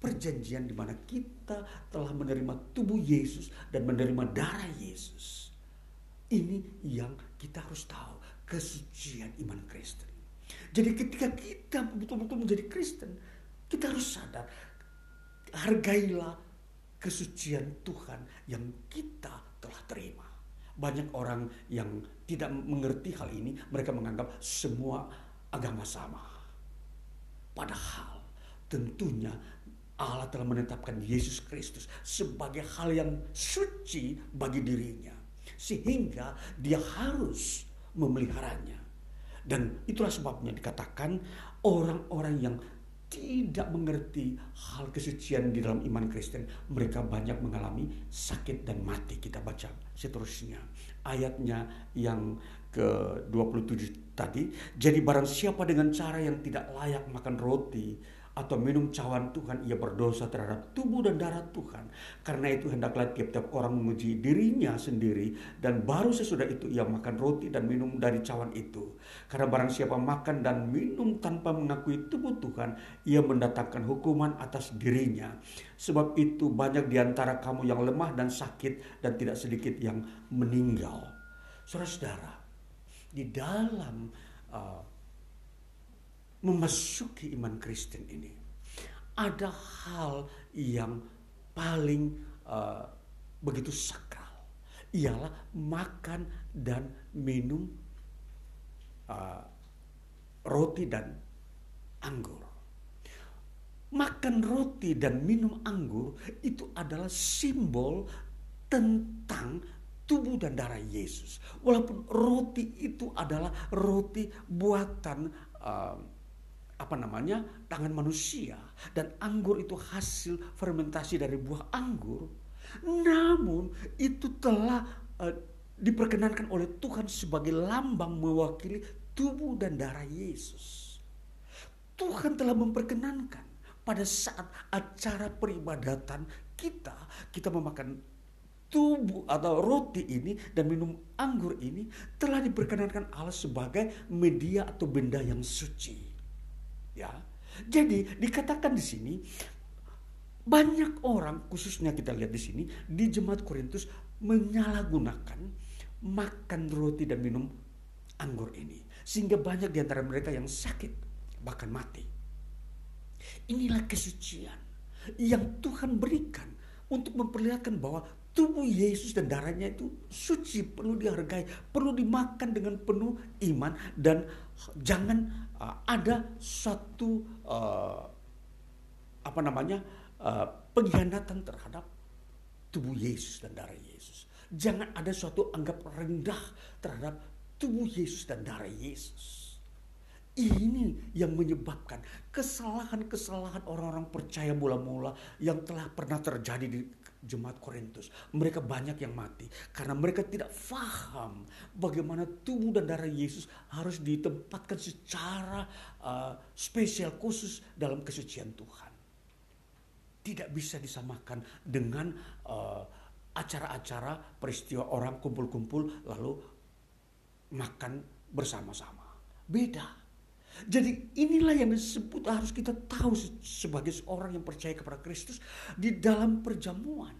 Perjanjian di mana kita telah menerima tubuh Yesus dan menerima darah Yesus. Ini yang kita harus tahu, kesucian iman Kristen. Jadi ketika kita betul-betul menjadi Kristen, kita harus sadar, hargailah kesucian Tuhan yang kita telah terima. Banyak orang yang tidak mengerti hal ini, mereka menganggap semua agama sama. Padahal tentunya Allah telah menetapkan Yesus Kristus sebagai hal yang suci bagi dirinya. Sehingga dia harus memeliharanya. Dan itulah sebabnya dikatakan orang-orang yang tidak mengerti hal kesucian di dalam iman Kristen, mereka banyak mengalami sakit dan mati. Kita baca seterusnya. Ayatnya yang ke-27 tadi. Jadi barang siapa dengan cara yang tidak layak makan roti atau minum cawan Tuhan, ia berdosa terhadap tubuh dan darah Tuhan. Karena itu hendaklah tiap-tiap orang menguji dirinya sendiri dan baru sesudah itu ia makan roti dan minum dari cawan itu. Karena barang siapa makan dan minum tanpa mengakui tubuh Tuhan, ia mendatangkan hukuman atas dirinya. Sebab itu banyak di antara kamu yang lemah dan sakit dan tidak sedikit yang meninggal. Saudara-saudara, di dalam uh, memasuki iman Kristen ini ada hal yang paling uh, begitu sakral ialah makan dan minum uh, roti dan anggur. Makan roti dan minum anggur itu adalah simbol tentang tubuh dan darah Yesus. Walaupun roti itu adalah roti buatan uh, apa namanya? Tangan manusia. Dan anggur itu hasil fermentasi dari buah anggur. Namun itu telah uh, diperkenankan oleh Tuhan sebagai lambang mewakili tubuh dan darah Yesus. Tuhan telah memperkenankan pada saat acara peribadatan kita kita memakan tubuh atau roti ini dan minum anggur ini telah diperkenankan Allah sebagai media atau benda yang suci Ya. Jadi dikatakan di sini banyak orang khususnya kita lihat di sini di jemaat Korintus menyalahgunakan makan roti dan minum anggur ini sehingga banyak di antara mereka yang sakit bahkan mati. Inilah kesucian yang Tuhan berikan untuk memperlihatkan bahwa tubuh Yesus dan darahnya itu suci, perlu dihargai, perlu dimakan dengan penuh iman dan jangan uh, ada satu uh, apa namanya uh, pengkhianatan terhadap tubuh Yesus dan darah Yesus. Jangan ada suatu anggap rendah terhadap tubuh Yesus dan darah Yesus. Ini yang menyebabkan kesalahan-kesalahan orang-orang percaya mula-mula yang telah pernah terjadi di jemaat Korintus. Mereka banyak yang mati karena mereka tidak faham bagaimana tubuh dan darah Yesus harus ditempatkan secara uh, spesial khusus dalam kesucian Tuhan. Tidak bisa disamakan dengan uh, acara-acara peristiwa orang kumpul-kumpul lalu makan bersama-sama. Beda. Jadi inilah yang disebut harus kita tahu sebagai seorang yang percaya kepada Kristus di dalam perjamuan.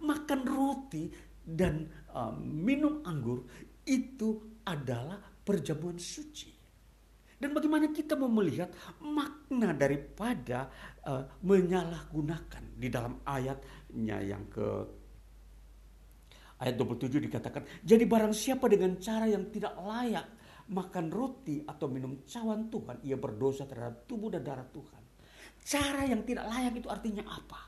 Makan roti dan uh, minum anggur itu adalah perjamuan suci. Dan bagaimana kita mau melihat makna daripada uh, menyalahgunakan di dalam ayatnya yang ke Ayat 27 dikatakan, jadi barang siapa dengan cara yang tidak layak makan roti atau minum cawan Tuhan, ia berdosa terhadap tubuh dan darah Tuhan. Cara yang tidak layak itu artinya apa?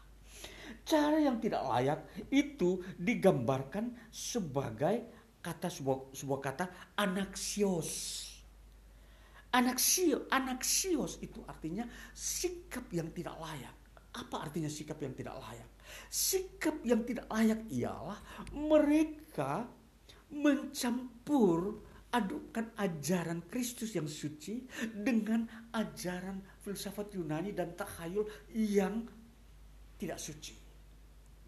Cara yang tidak layak itu digambarkan sebagai kata sebuah, sebuah kata anaksios. Anaksio, anaksios itu artinya sikap yang tidak layak. Apa artinya sikap yang tidak layak? Sikap yang tidak layak ialah mereka mencampur adukan ajaran Kristus yang suci dengan ajaran filsafat Yunani dan takhayul yang tidak suci.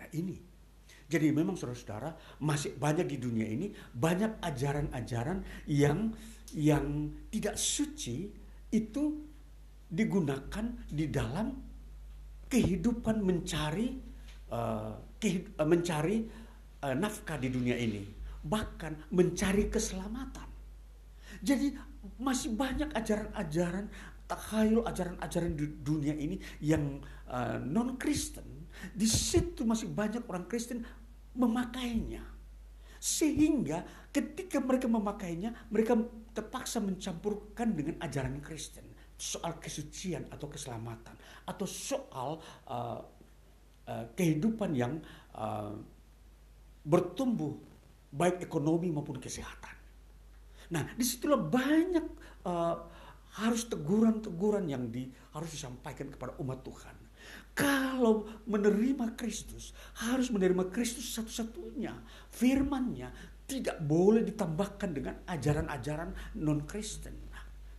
Nah ini. Jadi memang saudara-saudara masih banyak di dunia ini banyak ajaran-ajaran yang yang tidak suci itu digunakan di dalam kehidupan mencari uh, mencari uh, nafkah di dunia ini, bahkan mencari keselamatan. Jadi masih banyak ajaran-ajaran takhayul ajaran-ajaran di dunia ini yang uh, non Kristen. Di situ masih banyak orang Kristen memakainya. Sehingga ketika mereka memakainya, mereka terpaksa mencampurkan dengan ajaran Kristen soal kesucian atau keselamatan atau soal uh, uh, kehidupan yang uh, bertumbuh baik ekonomi maupun kesehatan. Nah, di situlah banyak uh, harus teguran-teguran yang di, harus disampaikan kepada umat Tuhan. Kalau menerima Kristus, harus menerima Kristus satu-satunya. Firmannya tidak boleh ditambahkan dengan ajaran-ajaran non-Kristen.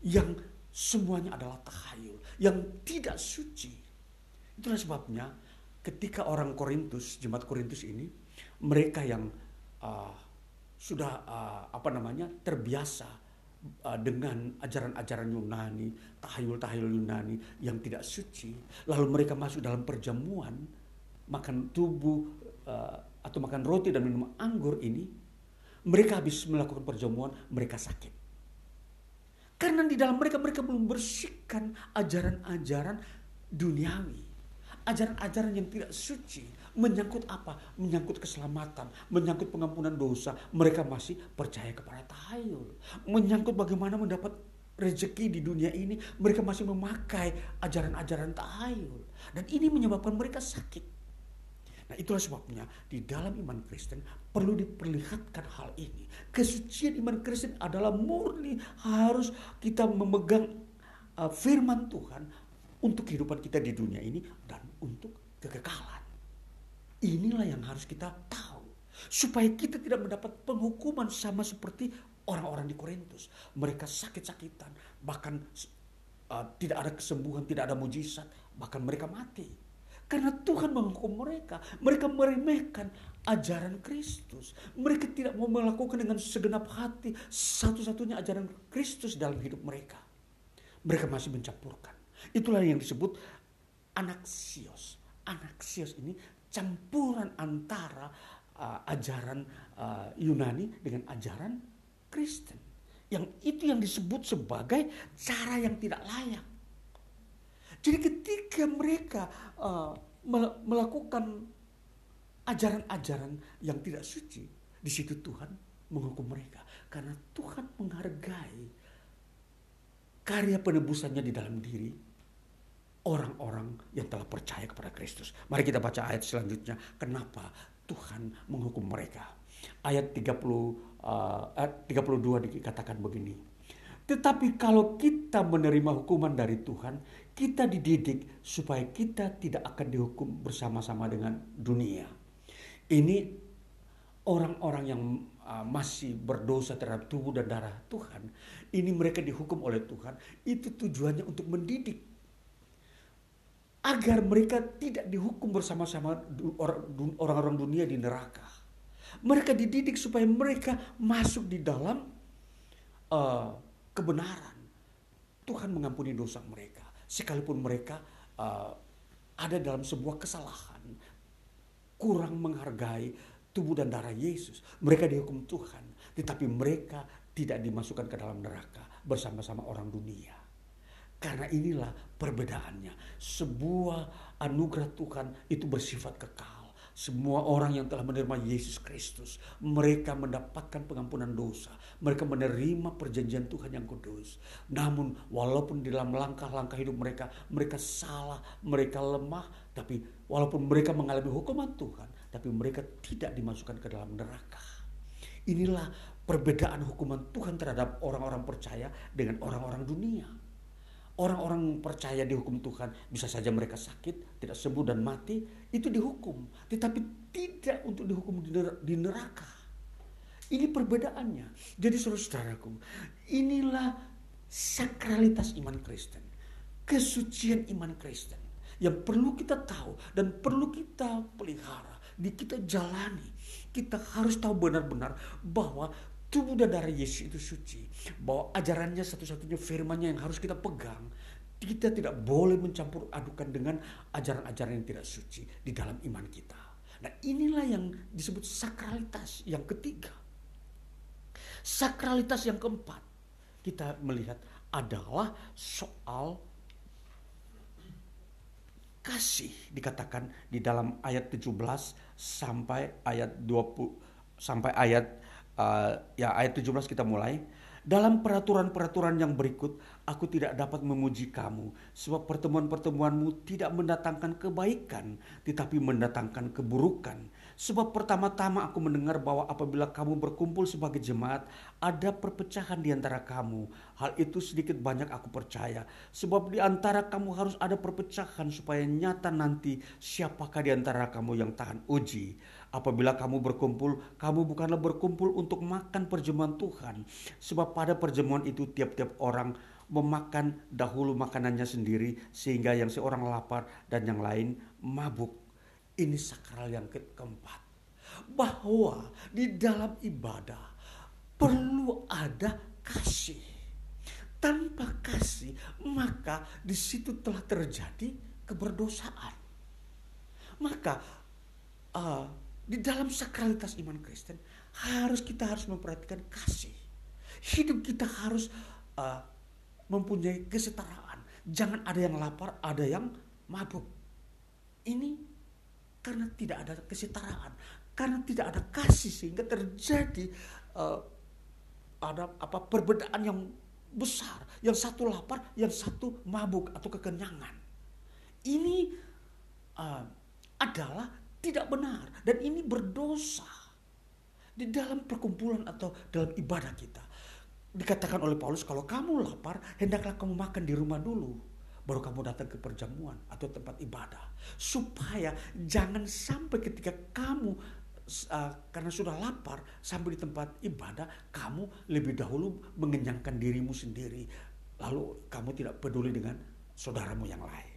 Yang semuanya adalah tahayul. Yang tidak suci. Itulah sebabnya ketika orang Korintus, jemaat Korintus ini, mereka yang uh, sudah uh, apa namanya terbiasa uh, dengan ajaran-ajaran Yunani, tahayul-tahayul Yunani yang tidak suci, lalu mereka masuk dalam perjamuan, makan tubuh uh, atau makan roti dan minum anggur ini, mereka habis melakukan perjamuan, mereka sakit. Karena di dalam mereka mereka belum bersihkan ajaran-ajaran duniawi, ajaran-ajaran yang tidak suci, menyangkut apa? Menyangkut keselamatan, menyangkut pengampunan dosa. Mereka masih percaya kepada tahayul. Menyangkut bagaimana mendapat rezeki di dunia ini, mereka masih memakai ajaran-ajaran tahayul. Dan ini menyebabkan mereka sakit. Nah itulah sebabnya di dalam iman Kristen perlu diperlihatkan hal ini. Kesucian iman Kristen adalah murni harus kita memegang uh, firman Tuhan untuk kehidupan kita di dunia ini dan untuk kekekalan. Inilah yang harus kita tahu. Supaya kita tidak mendapat penghukuman sama seperti orang-orang di Korintus. Mereka sakit-sakitan, bahkan uh, tidak ada kesembuhan, tidak ada mujizat, bahkan mereka mati. Karena Tuhan menghukum mereka. Mereka meremehkan ajaran Kristus. Mereka tidak mau melakukan dengan segenap hati satu-satunya ajaran Kristus dalam hidup mereka. Mereka masih mencampurkan. Itulah yang disebut anaksios. Anaksios ini campuran antara uh, ajaran uh, Yunani dengan ajaran Kristen. Yang itu yang disebut sebagai cara yang tidak layak. Jadi ketika mereka uh, melakukan ajaran-ajaran yang tidak suci, di situ Tuhan menghukum mereka karena Tuhan menghargai karya penebusannya di dalam diri orang-orang yang telah percaya kepada Kristus. Mari kita baca ayat selanjutnya. Kenapa Tuhan menghukum mereka? Ayat 30 uh, ayat 32 dikatakan begini. Tetapi kalau kita menerima hukuman dari Tuhan, kita dididik supaya kita tidak akan dihukum bersama-sama dengan dunia. Ini orang-orang yang uh, masih berdosa terhadap tubuh dan darah Tuhan, ini mereka dihukum oleh Tuhan, itu tujuannya untuk mendidik agar mereka tidak dihukum bersama-sama orang-orang dunia di neraka. Mereka dididik supaya mereka masuk di dalam uh, kebenaran. Tuhan mengampuni dosa mereka, sekalipun mereka uh, ada dalam sebuah kesalahan, kurang menghargai tubuh dan darah Yesus. Mereka dihukum Tuhan, tetapi mereka tidak dimasukkan ke dalam neraka bersama-sama orang dunia. Karena inilah perbedaannya. Sebuah anugerah Tuhan itu bersifat kekal. Semua orang yang telah menerima Yesus Kristus, mereka mendapatkan pengampunan dosa. Mereka menerima perjanjian Tuhan yang kudus. Namun walaupun di dalam langkah-langkah hidup mereka, mereka salah, mereka lemah, tapi walaupun mereka mengalami hukuman Tuhan, tapi mereka tidak dimasukkan ke dalam neraka. Inilah perbedaan hukuman Tuhan terhadap orang-orang percaya dengan orang-orang dunia. Orang-orang percaya dihukum Tuhan bisa saja mereka sakit, tidak sembuh dan mati, itu dihukum. Tetapi tidak untuk dihukum di neraka. Ini perbedaannya. Jadi saudara-saudaraku, inilah sakralitas iman Kristen. Kesucian iman Kristen. Yang perlu kita tahu dan perlu kita pelihara. Di kita jalani. Kita harus tahu benar-benar bahwa tubuh dan darah Yesus itu suci. Bahwa ajarannya satu-satunya firmannya yang harus kita pegang. Kita tidak boleh mencampur adukan dengan ajaran-ajaran yang tidak suci di dalam iman kita. Nah inilah yang disebut sakralitas yang ketiga. Sakralitas yang keempat kita melihat adalah soal kasih dikatakan di dalam ayat 17 sampai ayat 20 sampai ayat uh, ya ayat 17 kita mulai. Dalam peraturan-peraturan yang berikut, aku tidak dapat memuji kamu, sebab pertemuan-pertemuanmu tidak mendatangkan kebaikan, tetapi mendatangkan keburukan. Sebab pertama-tama aku mendengar bahwa apabila kamu berkumpul sebagai jemaat, ada perpecahan di antara kamu. Hal itu sedikit banyak aku percaya. Sebab di antara kamu harus ada perpecahan supaya nyata nanti siapakah di antara kamu yang tahan uji. Apabila kamu berkumpul, kamu bukanlah berkumpul untuk makan perjamuan Tuhan. Sebab pada perjamuan itu tiap-tiap orang memakan dahulu makanannya sendiri sehingga yang seorang lapar dan yang lain mabuk. Ini sakral yang ke keempat. Bahwa di dalam ibadah perlu ada kasih. Tanpa kasih, maka di situ telah terjadi keberdosaan. Maka uh, di dalam sakralitas iman Kristen harus kita harus memperhatikan kasih. Hidup kita harus uh, mempunyai kesetaraan. Jangan ada yang lapar, ada yang mabuk. Ini karena tidak ada kesetaraan, karena tidak ada kasih sehingga terjadi uh, ada apa perbedaan yang besar. Yang satu lapar, yang satu mabuk atau kekenyangan. Ini uh, adalah tidak benar dan ini berdosa di dalam perkumpulan atau dalam ibadah kita. Dikatakan oleh Paulus kalau kamu lapar hendaklah kamu makan di rumah dulu baru kamu datang ke perjamuan atau tempat ibadah supaya jangan sampai ketika kamu uh, karena sudah lapar sampai di tempat ibadah kamu lebih dahulu mengenyangkan dirimu sendiri lalu kamu tidak peduli dengan saudaramu yang lain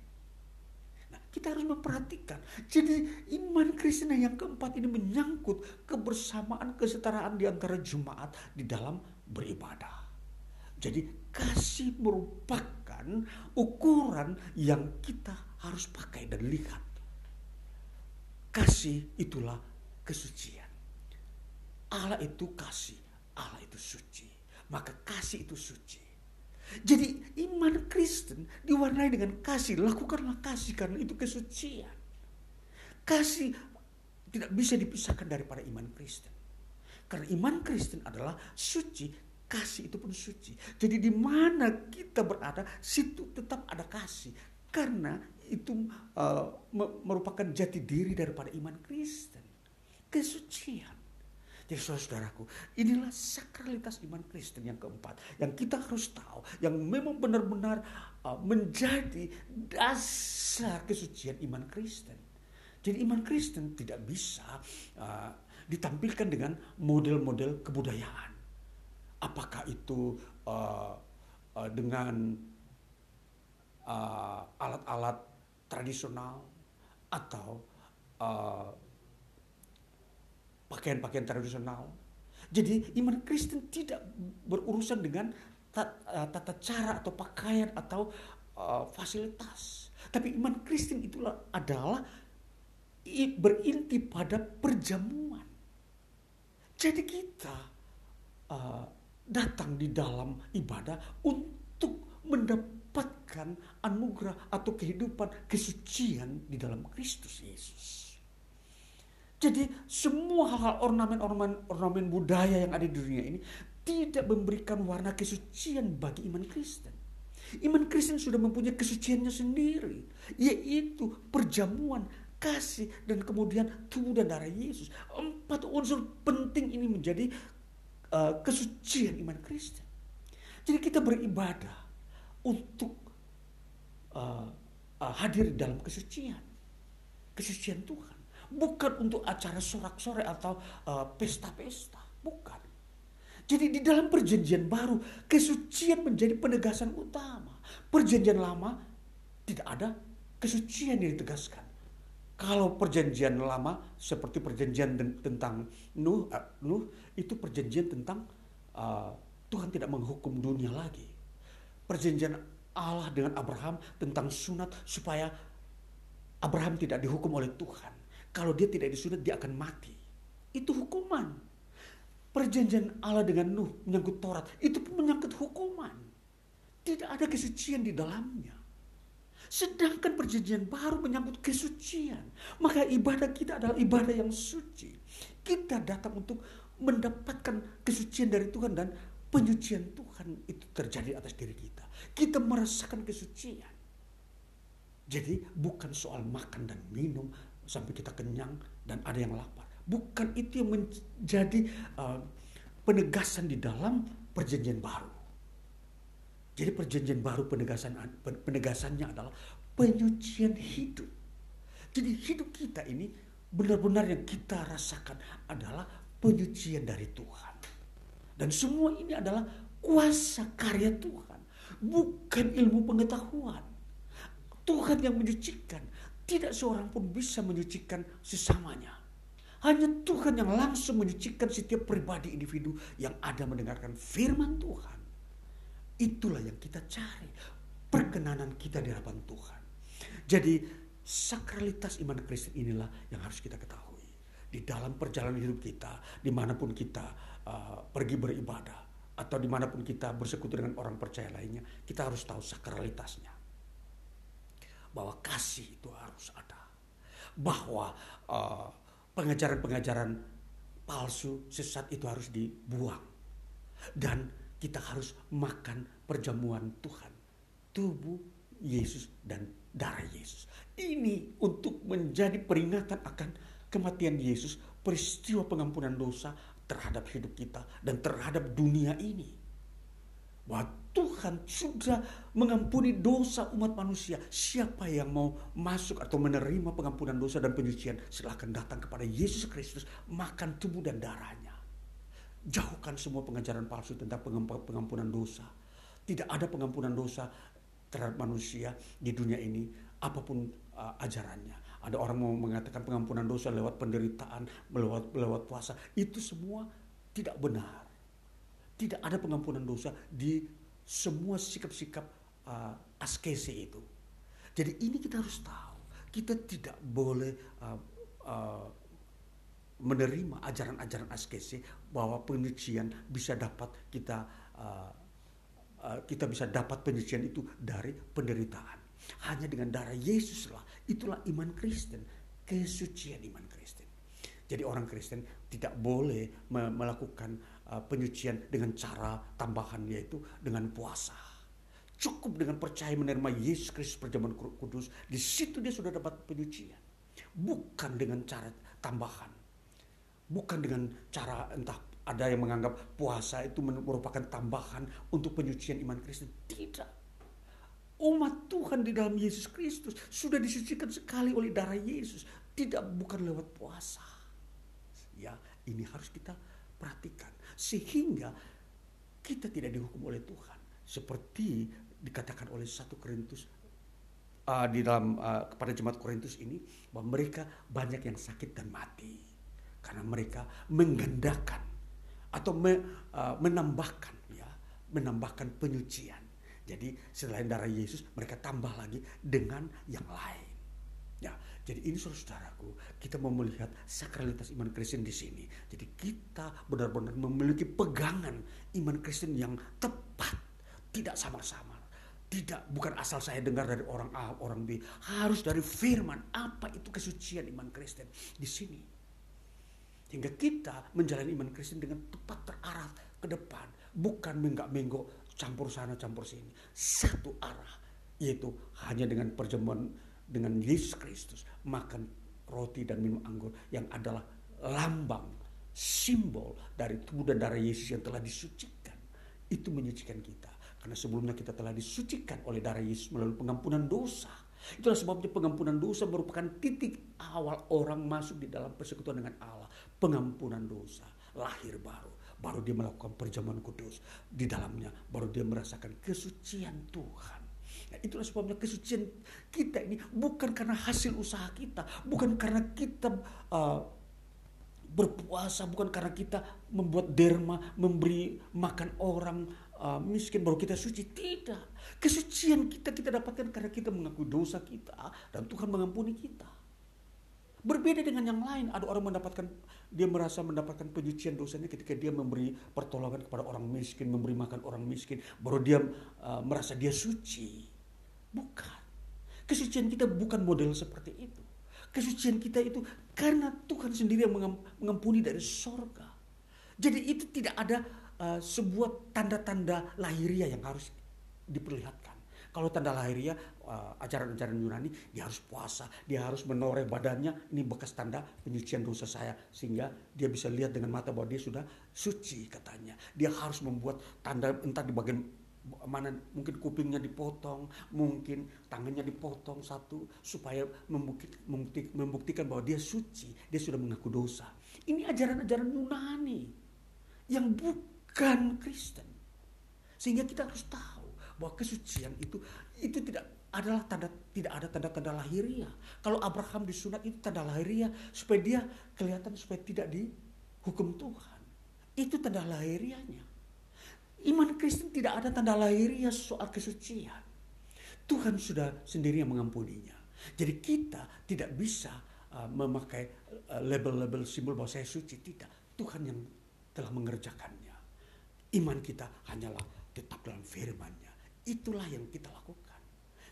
kita harus memperhatikan. Jadi iman Kristen yang keempat ini menyangkut kebersamaan kesetaraan di antara jemaat di dalam beribadah. Jadi kasih merupakan ukuran yang kita harus pakai dan lihat. Kasih itulah kesucian. Allah itu kasih, Allah itu suci. Maka kasih itu suci. Jadi iman Kristen diwarnai dengan kasih. Lakukanlah kasih karena itu kesucian. Kasih tidak bisa dipisahkan daripada iman Kristen. Karena iman Kristen adalah suci, kasih itu pun suci. Jadi di mana kita berada, situ tetap ada kasih. Karena itu uh, merupakan jati diri daripada iman Kristen. Kesucian. Jadi saudaraku, inilah sakralitas iman Kristen yang keempat. Yang kita harus tahu, yang memang benar-benar uh, menjadi dasar kesucian iman Kristen. Jadi iman Kristen tidak bisa uh, ditampilkan dengan model-model kebudayaan. Apakah itu uh, uh, dengan uh, alat-alat tradisional atau uh, pakaian-pakaian tradisional. Jadi iman Kristen tidak berurusan dengan eh, tata cara atau pakaian atau uh, fasilitas. Tapi iman Kristen itulah adalah berinti pada perjamuan. Jadi kita uh, datang di dalam ibadah untuk mendapatkan anugerah atau kehidupan kesucian di dalam Kristus Yesus. Jadi semua hal-hal ornamen-ornamen ornamen budaya yang ada di dunia ini tidak memberikan warna kesucian bagi iman Kristen. Iman Kristen sudah mempunyai kesuciannya sendiri, yaitu perjamuan, kasih, dan kemudian tubuh dan darah Yesus. Empat unsur penting ini menjadi uh, kesucian iman Kristen. Jadi kita beribadah untuk uh, uh, hadir dalam kesucian, kesucian Tuhan bukan untuk acara sorak-sorai atau uh, pesta-pesta, bukan. Jadi di dalam perjanjian baru kesucian menjadi penegasan utama. Perjanjian lama tidak ada kesucian yang ditegaskan. Kalau perjanjian lama seperti perjanjian tentang Nuh, uh, Nuh itu perjanjian tentang uh, Tuhan tidak menghukum dunia lagi. Perjanjian Allah dengan Abraham tentang sunat supaya Abraham tidak dihukum oleh Tuhan. Kalau dia tidak disunat dia akan mati. Itu hukuman. Perjanjian Allah dengan Nuh menyangkut Taurat itu menyangkut hukuman. Tidak ada kesucian di dalamnya. Sedangkan perjanjian baru menyangkut kesucian. Maka ibadah kita adalah ibadah yang suci. Kita datang untuk mendapatkan kesucian dari Tuhan dan penyucian Tuhan itu terjadi atas diri kita. Kita merasakan kesucian. Jadi bukan soal makan dan minum, sampai kita kenyang dan ada yang lapar. Bukan itu yang menjadi uh, penegasan di dalam perjanjian baru. Jadi perjanjian baru penegasan penegasannya adalah penyucian hidup. Jadi hidup kita ini benar-benar yang kita rasakan adalah penyucian dari Tuhan. Dan semua ini adalah kuasa karya Tuhan, bukan ilmu pengetahuan. Tuhan yang menyucikan, tidak seorang pun bisa menyucikan sesamanya. Hanya Tuhan yang langsung menyucikan setiap pribadi individu yang ada mendengarkan firman Tuhan. Itulah yang kita cari. Perkenanan kita di hadapan Tuhan. Jadi sakralitas iman Kristen inilah yang harus kita ketahui. Di dalam perjalanan hidup kita, di mana pun kita uh, pergi beribadah, atau di mana pun kita bersekutu dengan orang percaya lainnya, kita harus tahu sakralitasnya bahwa kasih itu harus ada. Bahwa uh, pengajaran-pengajaran palsu, sesat itu harus dibuang. Dan kita harus makan perjamuan Tuhan. Tubuh Yesus dan darah Yesus. Ini untuk menjadi peringatan akan kematian Yesus, peristiwa pengampunan dosa terhadap hidup kita dan terhadap dunia ini. Bahwa Tuhan sudah mengampuni dosa umat manusia. Siapa yang mau masuk atau menerima pengampunan dosa dan penyucian, silahkan datang kepada Yesus Kristus, makan tubuh dan darahnya. Jauhkan semua pengajaran palsu tentang pengampunan dosa. Tidak ada pengampunan dosa terhadap manusia di dunia ini, apa pun uh, ajarannya. Ada orang mau mengatakan pengampunan dosa lewat penderitaan, lewat, lewat puasa. Itu semua tidak benar tidak ada pengampunan dosa di semua sikap-sikap uh, askese itu. Jadi ini kita harus tahu. Kita tidak boleh uh, uh, menerima ajaran-ajaran askese bahwa penyucian bisa dapat kita uh, uh, kita bisa dapat penyucian itu dari penderitaan. Hanya dengan darah Yesuslah itulah iman Kristen, kesucian iman Kristen. Jadi orang Kristen tidak boleh melakukan Uh, penyucian dengan cara tambahan yaitu dengan puasa. Cukup dengan percaya menerima Yesus Kristus perjamuan kudus, di situ dia sudah dapat penyucian. Bukan dengan cara tambahan. Bukan dengan cara entah ada yang menganggap puasa itu merupakan tambahan untuk penyucian iman Kristen. Tidak. Umat Tuhan di dalam Yesus Kristus sudah disucikan sekali oleh darah Yesus. Tidak bukan lewat puasa. Ya, ini harus kita perhatikan sehingga kita tidak dihukum oleh Tuhan seperti dikatakan oleh satu Korintus uh, di dalam uh, kepada jemaat Korintus ini bahwa mereka banyak yang sakit dan mati karena mereka menggandakan atau me, uh, menambahkan ya menambahkan penyucian jadi selain darah Yesus mereka tambah lagi dengan yang lain ya jadi ini saudaraku, kita mau melihat sakralitas iman Kristen di sini. Jadi kita benar-benar memiliki pegangan iman Kristen yang tepat, tidak samar-samar. Tidak, bukan asal saya dengar dari orang A, orang B. Harus dari firman. Apa itu kesucian iman Kristen? Di sini. Sehingga kita menjalani iman Kristen dengan tepat terarah ke depan. Bukan menggak-menggok campur sana campur sini. Satu arah. Yaitu hanya dengan perjamuan dengan Yesus Kristus. Makan roti dan minum anggur yang adalah lambang, simbol dari tubuh dan darah Yesus yang telah disucikan. Itu menyucikan kita. Karena sebelumnya kita telah disucikan oleh darah Yesus melalui pengampunan dosa. Itulah sebabnya pengampunan dosa merupakan titik awal orang masuk di dalam persekutuan dengan Allah. Pengampunan dosa, lahir baru. Baru dia melakukan perjamuan kudus. Di dalamnya baru dia merasakan kesucian Tuhan. Nah, itulah sebabnya kesucian kita ini bukan karena hasil usaha kita, bukan karena kita uh, berpuasa, bukan karena kita membuat derma, memberi makan orang, uh, miskin baru kita suci. Tidak. Kesucian kita kita dapatkan karena kita mengakui dosa kita dan Tuhan mengampuni kita. Berbeda dengan yang lain, ada orang mendapatkan dia merasa mendapatkan penyucian dosanya ketika dia memberi pertolongan kepada orang miskin, memberi makan orang miskin, baru dia uh, merasa dia suci. Bukan. Kesucian kita bukan model seperti itu. Kesucian kita itu karena Tuhan sendiri yang mengampuni dari sorga. Jadi itu tidak ada uh, sebuah tanda-tanda lahiriah yang harus diperlihatkan. Kalau tanda lahiriah uh, ajaran-ajaran Yunani dia harus puasa, dia harus menoreh badannya ini bekas tanda penyucian dosa saya sehingga dia bisa lihat dengan mata bahwa dia sudah suci katanya. Dia harus membuat tanda entah di bagian mana mungkin kupingnya dipotong, mungkin tangannya dipotong satu supaya membuktikan, bahwa dia suci, dia sudah mengaku dosa. Ini ajaran-ajaran Yunani yang bukan Kristen. Sehingga kita harus tahu bahwa kesucian itu itu tidak adalah tanda tidak ada tanda-tanda lahiriah. Kalau Abraham disunat itu tanda lahiriah supaya dia kelihatan supaya tidak dihukum Tuhan. Itu tanda lahiriahnya. Iman Kristen tidak ada tanda lahiriah soal kesucian. Tuhan sudah sendiri yang mengampuninya. Jadi kita tidak bisa uh, memakai uh, label-label simbol bahwa saya suci. Tidak. Tuhan yang telah mengerjakannya. Iman kita hanyalah tetap dalam firman-Nya. Itulah yang kita lakukan.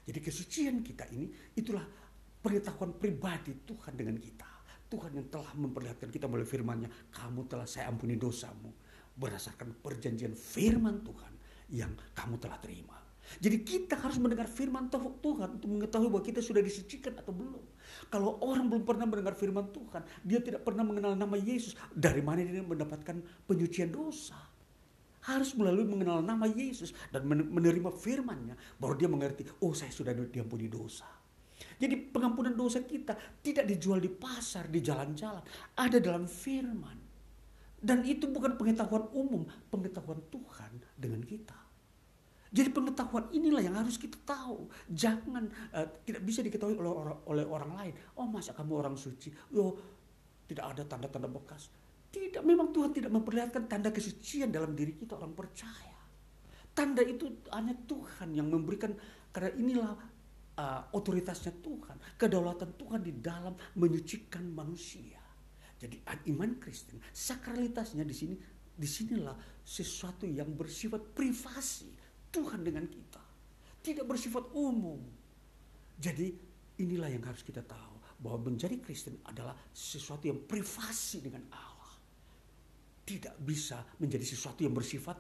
Jadi kesucian kita ini itulah pengetahuan pribadi Tuhan dengan kita. Tuhan yang telah memperlihatkan kita melalui firman-Nya, kamu telah saya ampuni dosamu berdasarkan perjanjian firman Tuhan yang kamu telah terima. Jadi kita harus mendengar firman Tuhan untuk mengetahui bahwa kita sudah disucikan atau belum. Kalau orang belum pernah mendengar firman Tuhan, dia tidak pernah mengenal nama Yesus. Dari mana dia mendapatkan penyucian dosa? Harus melalui mengenal nama Yesus dan menerima firman-Nya baru dia mengerti, oh saya sudah diampuni dosa. Jadi pengampunan dosa kita tidak dijual di pasar, di jalan-jalan, ada dalam firman. Dan itu bukan pengetahuan umum, pengetahuan Tuhan dengan kita. Jadi pengetahuan inilah yang harus kita tahu. Jangan uh, tidak bisa diketahui oleh orang, oleh orang lain. Oh masa kamu orang suci? Oh tidak ada tanda-tanda bekas. Tidak, memang Tuhan tidak memperlihatkan tanda kesucian dalam diri kita orang percaya. Tanda itu hanya Tuhan yang memberikan karena inilah uh, otoritasnya Tuhan, kedaulatan Tuhan di dalam menyucikan manusia. Jadi iman Kristen, sakralitasnya di sini di sinilah sesuatu yang bersifat privasi Tuhan dengan kita, tidak bersifat umum. Jadi inilah yang harus kita tahu bahwa menjadi Kristen adalah sesuatu yang privasi dengan Allah tidak bisa menjadi sesuatu yang bersifat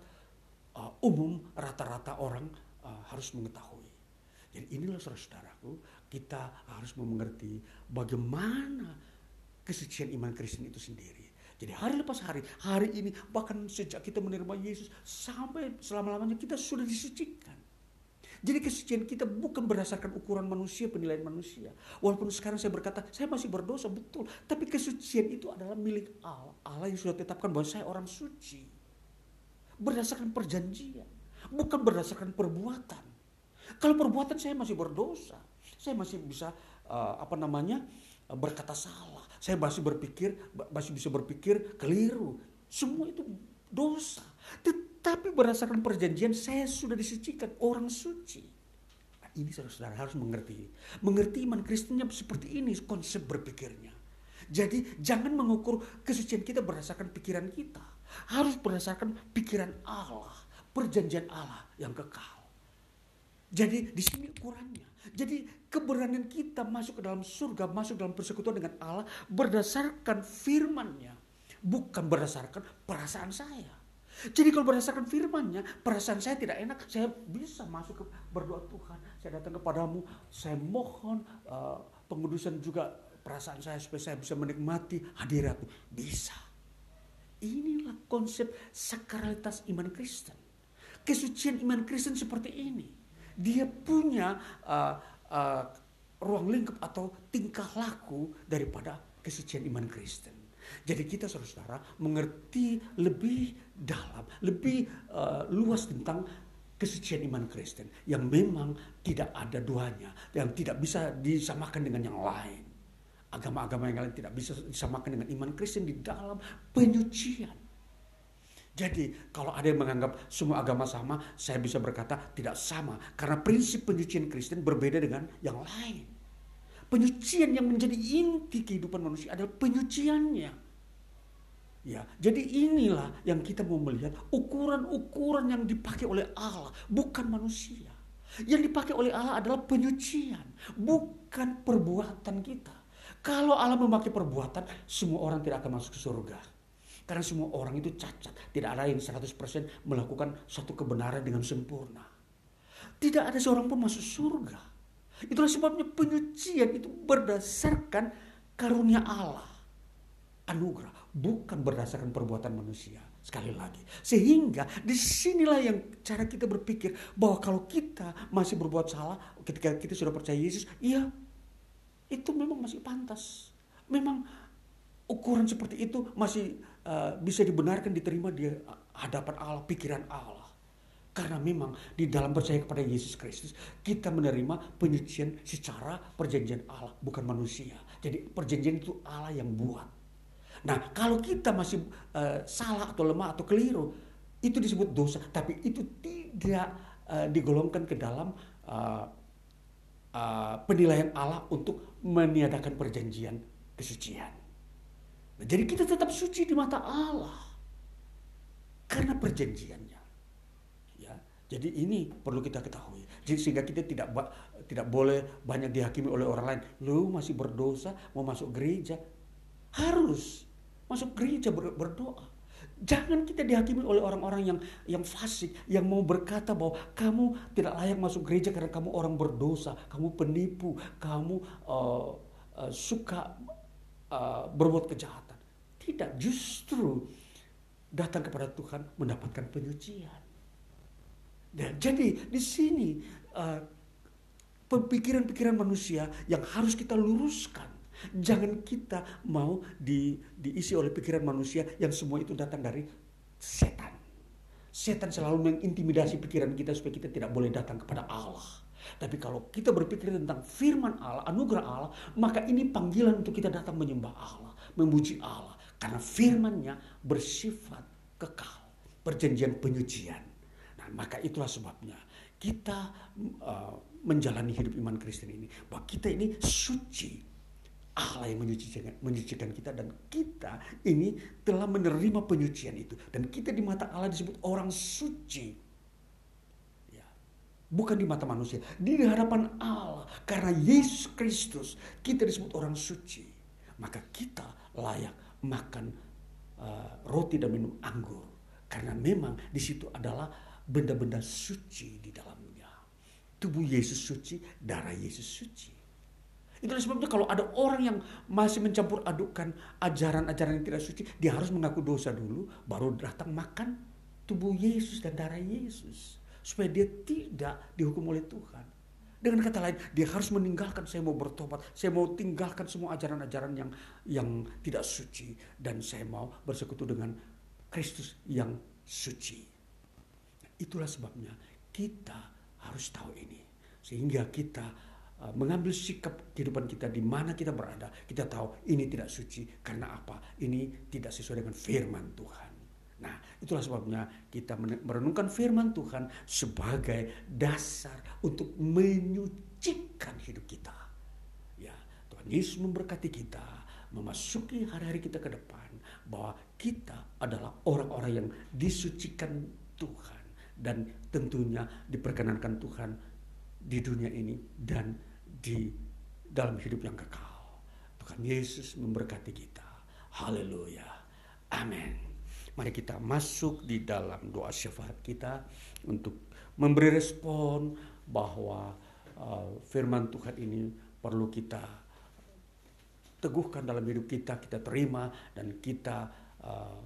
uh, umum rata-rata orang uh, harus mengetahui. Jadi inilah saudara-saudaraku, kita harus mengerti bagaimana kesucian iman Kristen itu sendiri. Jadi hari lepas hari, hari ini bahkan sejak kita menerima Yesus sampai selama-lamanya kita sudah disucikan. Jadi kesucian kita bukan berdasarkan ukuran manusia, penilaian manusia. Walaupun sekarang saya berkata, saya masih berdosa, betul. Tapi kesucian itu adalah milik Allah. Allah yang sudah tetapkan bahwa saya orang suci. Berdasarkan perjanjian. Bukan berdasarkan perbuatan. Kalau perbuatan saya masih berdosa. Saya masih bisa, uh, apa namanya, uh, berkata salah. Saya masih berpikir, masih bisa berpikir keliru. Semua itu dosa. Tapi berdasarkan perjanjian saya sudah disucikan orang suci. Nah, ini saudara-saudara harus mengerti. Mengerti iman Kristennya seperti ini konsep berpikirnya. Jadi jangan mengukur kesucian kita berdasarkan pikiran kita. Harus berdasarkan pikiran Allah. Perjanjian Allah yang kekal. Jadi di sini ukurannya. Jadi keberanian kita masuk ke dalam surga, masuk dalam persekutuan dengan Allah berdasarkan firmannya bukan berdasarkan perasaan saya. Jadi kalau berdasarkan firmannya, perasaan saya tidak enak, saya bisa masuk ke berdoa Tuhan. Saya datang kepadamu, saya mohon uh, pengudusan juga perasaan saya supaya saya bisa menikmati hadiratmu. Bisa. Inilah konsep sakralitas iman Kristen. Kesucian iman Kristen seperti ini. Dia punya uh, uh, ruang lingkup atau tingkah laku daripada kesucian iman Kristen. Jadi kita saudara-saudara mengerti lebih dalam, lebih uh, luas tentang kesucian iman Kristen yang memang tidak ada duanya, yang tidak bisa disamakan dengan yang lain. Agama-agama yang lain tidak bisa disamakan dengan iman Kristen di dalam penyucian. Jadi kalau ada yang menganggap semua agama sama, saya bisa berkata tidak sama. Karena prinsip penyucian Kristen berbeda dengan yang lain. Penyucian yang menjadi inti kehidupan manusia adalah penyuciannya. Ya, jadi inilah yang kita mau melihat ukuran-ukuran yang dipakai oleh Allah, bukan manusia. Yang dipakai oleh Allah adalah penyucian, bukan perbuatan kita. Kalau Allah memakai perbuatan, semua orang tidak akan masuk ke surga. Karena semua orang itu cacat, tidak ada yang 100% melakukan satu kebenaran dengan sempurna. Tidak ada seorang pun masuk surga. Itulah sebabnya penyucian itu berdasarkan karunia Allah. Anugerah bukan berdasarkan perbuatan manusia. Sekali lagi, sehingga di sinilah yang cara kita berpikir bahwa kalau kita masih berbuat salah, ketika kita sudah percaya Yesus, iya, itu memang masih pantas. Memang ukuran seperti itu masih uh, bisa dibenarkan diterima di hadapan Allah, pikiran Allah. Karena memang di dalam percaya kepada Yesus Kristus, kita menerima penyucian secara perjanjian Allah, bukan manusia. Jadi perjanjian itu Allah yang buat. Nah, kalau kita masih uh, salah atau lemah atau keliru, itu disebut dosa, tapi itu tidak uh, digolongkan ke dalam uh, uh, penilaian Allah untuk meniadakan perjanjian kesucian. Nah, jadi kita tetap suci di mata Allah karena perjanjiannya. Ya, jadi ini perlu kita ketahui. Jadi sehingga kita tidak tidak boleh banyak dihakimi oleh orang lain. Lu masih berdosa, mau masuk gereja, harus masuk gereja ber, berdoa. Jangan kita dihakimi oleh orang-orang yang yang fasik, yang mau berkata bahwa kamu tidak layak masuk gereja karena kamu orang berdosa, kamu penipu, kamu uh, uh, suka uh, berbuat kejahatan. Tidak, justru datang kepada Tuhan mendapatkan penyucian. Dan jadi di sini uh, pemikiran-pemikiran manusia yang harus kita luruskan Jangan kita mau di, diisi oleh pikiran manusia yang semua itu datang dari setan. Setan selalu mengintimidasi pikiran kita supaya kita tidak boleh datang kepada Allah. Tapi kalau kita berpikir tentang firman Allah, anugerah Allah, maka ini panggilan untuk kita datang menyembah Allah, memuji Allah. Karena firmannya bersifat kekal, perjanjian penyucian. Nah, maka itulah sebabnya kita uh, menjalani hidup iman Kristen ini. Bahwa kita ini suci Allah yang menyucikan, menyucikan kita dan kita ini telah menerima penyucian itu dan kita di mata Allah disebut orang suci. Ya. Bukan di mata manusia, di hadapan Allah karena Yesus Kristus kita disebut orang suci. Maka kita layak makan uh, roti dan minum anggur karena memang di situ adalah benda-benda suci di dalamnya. Tubuh Yesus suci, darah Yesus suci. Itulah sebabnya kalau ada orang yang masih mencampur adukan ajaran-ajaran yang tidak suci, dia harus mengaku dosa dulu, baru datang makan tubuh Yesus dan darah Yesus. Supaya dia tidak dihukum oleh Tuhan. Dengan kata lain, dia harus meninggalkan saya mau bertobat, saya mau tinggalkan semua ajaran-ajaran yang yang tidak suci dan saya mau bersekutu dengan Kristus yang suci. Itulah sebabnya kita harus tahu ini sehingga kita mengambil sikap kehidupan kita di mana kita berada, kita tahu ini tidak suci karena apa? Ini tidak sesuai dengan firman Tuhan. Nah, itulah sebabnya kita merenungkan firman Tuhan sebagai dasar untuk menyucikan hidup kita. Ya, Tuhan Yesus memberkati kita memasuki hari-hari kita ke depan bahwa kita adalah orang-orang yang disucikan Tuhan dan tentunya diperkenankan Tuhan di dunia ini dan di dalam hidup yang kekal. Tuhan Yesus memberkati kita. Haleluya. Amin. Mari kita masuk di dalam doa syafaat kita untuk memberi respon bahwa uh, firman Tuhan ini perlu kita teguhkan dalam hidup kita, kita terima dan kita uh,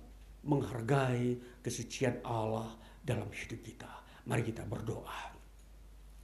menghargai kesucian Allah dalam hidup kita. Mari kita berdoa.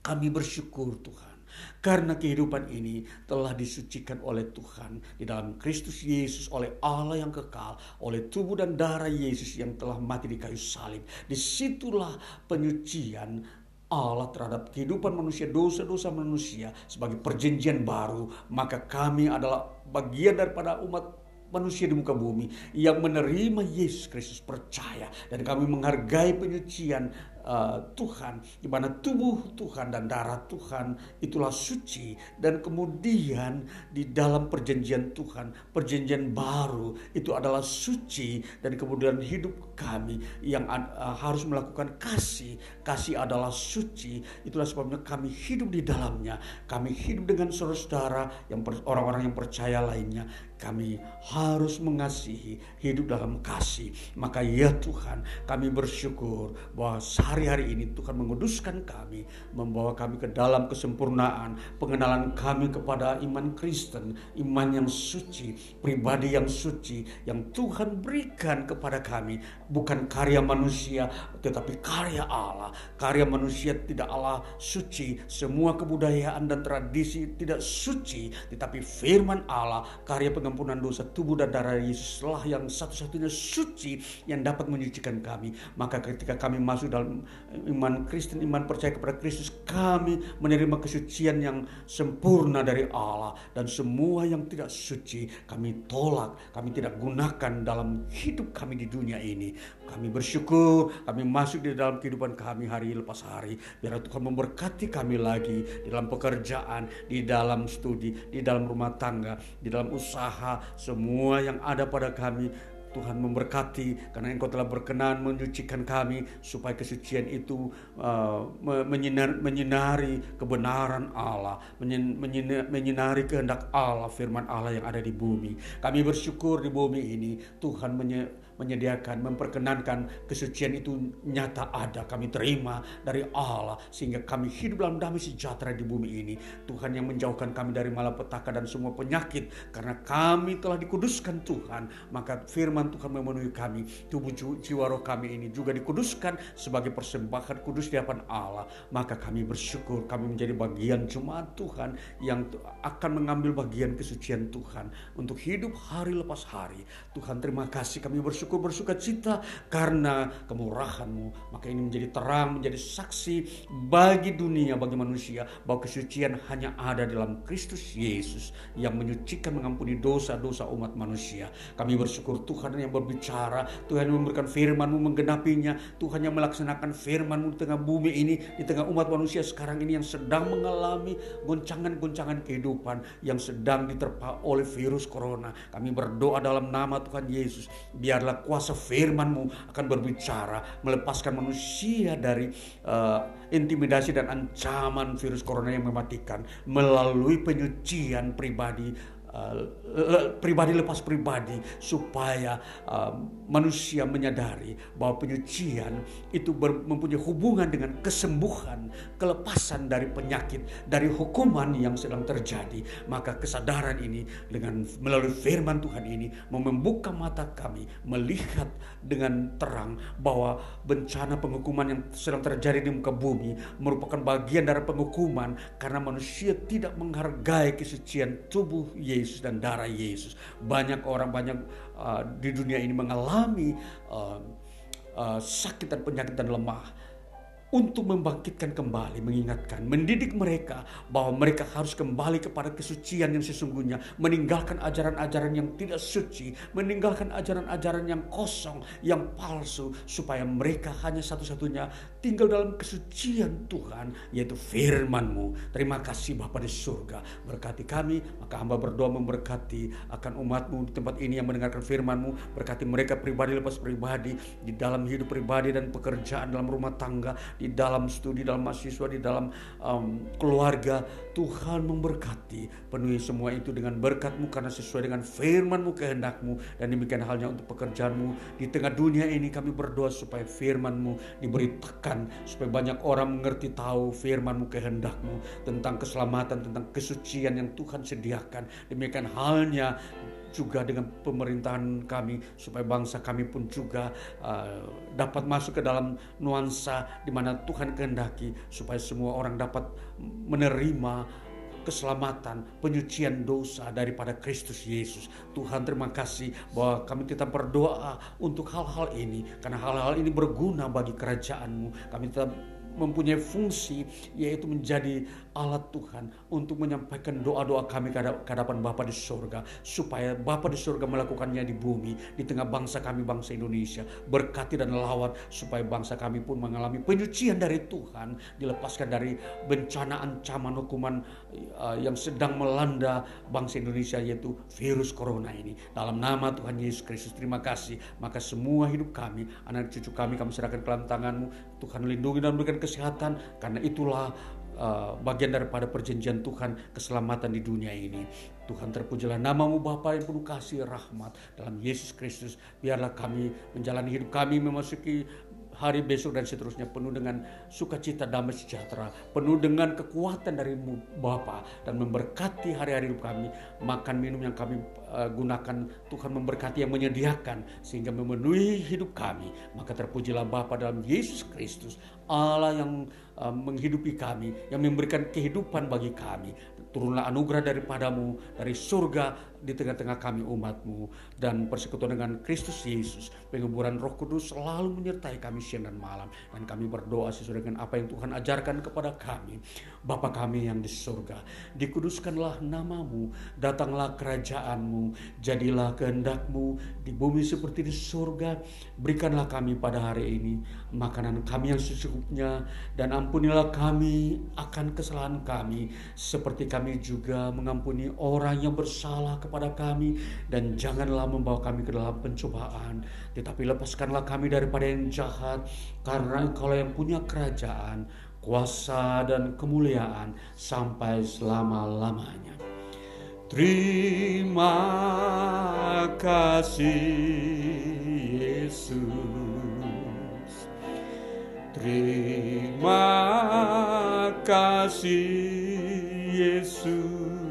Kami bersyukur Tuhan karena kehidupan ini telah disucikan oleh Tuhan. Di dalam Kristus Yesus oleh Allah yang kekal, oleh tubuh dan darah Yesus yang telah mati di kayu salib. Di situlah penyucian Allah terhadap kehidupan manusia, dosa-dosa manusia sebagai perjanjian baru, maka kami adalah bagian daripada umat manusia di muka bumi yang menerima Yesus Kristus percaya. Dan kami menghargai penyucian uh, Tuhan di mana tubuh Tuhan dan darah Tuhan itulah suci dan kemudian di dalam perjanjian Tuhan perjanjian baru itu adalah suci dan kemudian hidup kami yang uh, harus melakukan kasih. Kasih adalah suci. Itulah sebabnya kami hidup di dalamnya. Kami hidup dengan saudara-saudara yang orang-orang yang percaya lainnya. Kami harus mengasihi hidup dalam kasih. Maka ya Tuhan kami bersyukur bahwa hari-hari ini Tuhan menguduskan kami, membawa kami ke dalam kesempurnaan, pengenalan kami kepada iman Kristen, iman yang suci, pribadi yang suci, yang Tuhan berikan kepada kami, bukan karya manusia, tetapi karya Allah. Karya manusia tidak Allah suci, semua kebudayaan dan tradisi tidak suci, tetapi firman Allah, karya pengampunan dosa tubuh dan darah Yesuslah yang satu-satunya suci yang dapat menyucikan kami. Maka ketika kami masuk dalam iman Kristen, iman percaya kepada Kristus, kami menerima kesucian yang sempurna dari Allah dan semua yang tidak suci kami tolak, kami tidak gunakan dalam hidup kami di dunia ini. Kami bersyukur, kami masuk di dalam kehidupan kami hari lepas hari. Biar Tuhan memberkati kami lagi di dalam pekerjaan, di dalam studi, di dalam rumah tangga, di dalam usaha, semua yang ada pada kami Tuhan memberkati karena Engkau telah berkenan menyucikan kami supaya kesucian itu uh, menyinar, menyinari kebenaran Allah, menyinar, menyinari kehendak Allah, firman Allah yang ada di bumi. Kami bersyukur di bumi ini Tuhan menye, menyediakan, memperkenankan kesucian itu nyata ada. Kami terima dari Allah sehingga kami hidup dalam damai sejahtera di bumi ini. Tuhan yang menjauhkan kami dari malapetaka dan semua penyakit karena kami telah dikuduskan Tuhan. Maka firman Tuhan memenuhi kami. Tubuh jiwa roh kami ini juga dikuduskan sebagai persembahan kudus di hadapan Allah. Maka kami bersyukur kami menjadi bagian jemaat Tuhan yang akan mengambil bagian kesucian Tuhan untuk hidup hari lepas hari. Tuhan terima kasih kami bersyukur bersyukur bersuka cita karena kemurahanmu. Maka ini menjadi terang menjadi saksi bagi dunia bagi manusia bahwa kesucian hanya ada dalam Kristus Yesus yang menyucikan mengampuni dosa-dosa umat manusia. Kami bersyukur Tuhan yang berbicara Tuhan yang memberikan firman-Mu menggenapinya. Tuhan yang melaksanakan firman-Mu di tengah bumi ini di tengah umat manusia sekarang ini yang sedang mengalami goncangan-goncangan kehidupan yang sedang diterpa oleh virus corona. Kami berdoa dalam nama Tuhan Yesus biarlah kuasa firman-Mu akan berbicara melepaskan manusia dari uh, intimidasi dan ancaman virus corona yang mematikan melalui penyucian pribadi pribadi lepas pribadi supaya uh, manusia menyadari bahwa penyucian itu mempunyai hubungan dengan kesembuhan, kelepasan dari penyakit, dari hukuman yang sedang terjadi. Maka kesadaran ini dengan melalui firman Tuhan ini membuka mata kami melihat dengan terang bahwa bencana penghukuman yang sedang terjadi di muka bumi merupakan bagian dari penghukuman karena manusia tidak menghargai kesucian tubuh Yesus Yesus dan darah Yesus. Banyak orang banyak uh, di dunia ini mengalami uh, uh, sakit dan penyakit dan lemah untuk membangkitkan kembali, mengingatkan, mendidik mereka bahwa mereka harus kembali kepada kesucian yang sesungguhnya, meninggalkan ajaran-ajaran yang tidak suci, meninggalkan ajaran-ajaran yang kosong, yang palsu, supaya mereka hanya satu-satunya tinggal dalam kesucian Tuhan, yaitu firman-Mu. Terima kasih Bapa di surga. Berkati kami, maka hamba berdoa memberkati akan umat-Mu di tempat ini yang mendengarkan firman-Mu. Berkati mereka pribadi lepas pribadi, di dalam hidup pribadi dan pekerjaan, dalam rumah tangga, di dalam studi, dalam mahasiswa, di dalam um, keluarga. Tuhan memberkati, penuhi semua itu dengan berkat-Mu karena sesuai dengan firman-Mu, kehendak-Mu. Dan demikian halnya untuk pekerjaan-Mu. Di tengah dunia ini kami berdoa supaya firman-Mu diberitakan supaya banyak orang mengerti tahu firman-Mu kehendak-Mu tentang keselamatan, tentang kesucian yang Tuhan sediakan. Demikian halnya juga dengan pemerintahan kami supaya bangsa kami pun juga uh, dapat masuk ke dalam nuansa di mana Tuhan kehendaki supaya semua orang dapat menerima keselamatan, penyucian dosa daripada Kristus Yesus. Tuhan terima kasih bahwa kami tetap berdoa untuk hal-hal ini. Karena hal-hal ini berguna bagi kerajaanmu. Kami tetap mempunyai fungsi yaitu menjadi alat Tuhan untuk menyampaikan doa-doa kami ke hadapan Bapa di surga supaya Bapa di surga melakukannya di bumi di tengah bangsa kami bangsa Indonesia. Berkati dan lawat supaya bangsa kami pun mengalami penyucian dari Tuhan dilepaskan dari bencana ancaman hukuman uh, yang sedang melanda bangsa Indonesia yaitu virus corona ini. Dalam nama Tuhan Yesus Kristus terima kasih. Maka semua hidup kami anak cucu kami kami serahkan ke dalam tanganmu. Tuhan lindungi dan berikan kesehatan. Karena itulah uh, bagian daripada perjanjian Tuhan keselamatan di dunia ini. Tuhan terpujilah namamu Bapa yang penuh kasih rahmat dalam Yesus Kristus. Biarlah kami menjalani hidup kami memasuki hari besok dan seterusnya penuh dengan sukacita damai sejahtera, penuh dengan kekuatan dari Bapa dan memberkati hari-hari hidup kami, makan minum yang kami uh, gunakan Tuhan memberkati yang menyediakan sehingga memenuhi hidup kami. Maka terpujilah Bapa dalam Yesus Kristus, Allah yang uh, menghidupi kami, yang memberikan kehidupan bagi kami. Turunlah anugerah daripadamu dari surga di tengah-tengah kami umatmu dan persekutuan dengan Kristus Yesus. Penguburan roh kudus selalu menyertai kami siang dan malam. Dan kami berdoa sesuai dengan apa yang Tuhan ajarkan kepada kami. Bapa kami yang di surga dikuduskanlah namamu datanglah kerajaanmu jadilah kehendakmu di bumi seperti di surga. Berikanlah kami pada hari ini makanan kami yang secukupnya dan ampunilah kami akan kesalahan kami seperti kami juga mengampuni orang yang bersalah kepada kepada kami. Dan janganlah membawa kami ke dalam pencobaan tetapi lepaskanlah kami daripada yang jahat. Karena engkau yang punya kerajaan kuasa dan kemuliaan sampai selama-lamanya. Terima kasih Yesus. Terima kasih Yesus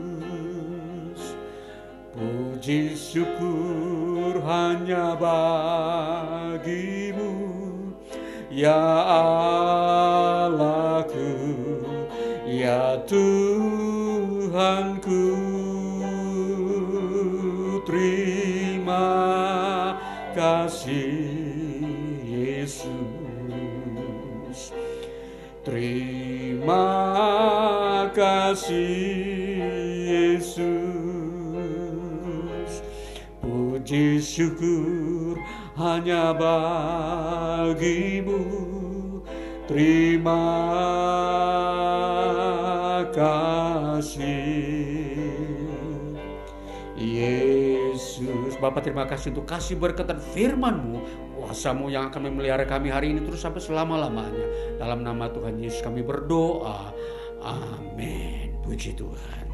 Puji syukur hanya bagimu Ya Allahku Ya Tuhanku. Terima kasih Yesus. Terima kasih Yesus Puji syukur hanya bagimu. Terima kasih. Yesus Bapak terima kasih untuk kasih berkat dan firmanmu Kuasamu yang akan memelihara kami hari ini terus sampai selama-lamanya. Dalam nama Tuhan Yesus kami berdoa. Amin. Puji Tuhan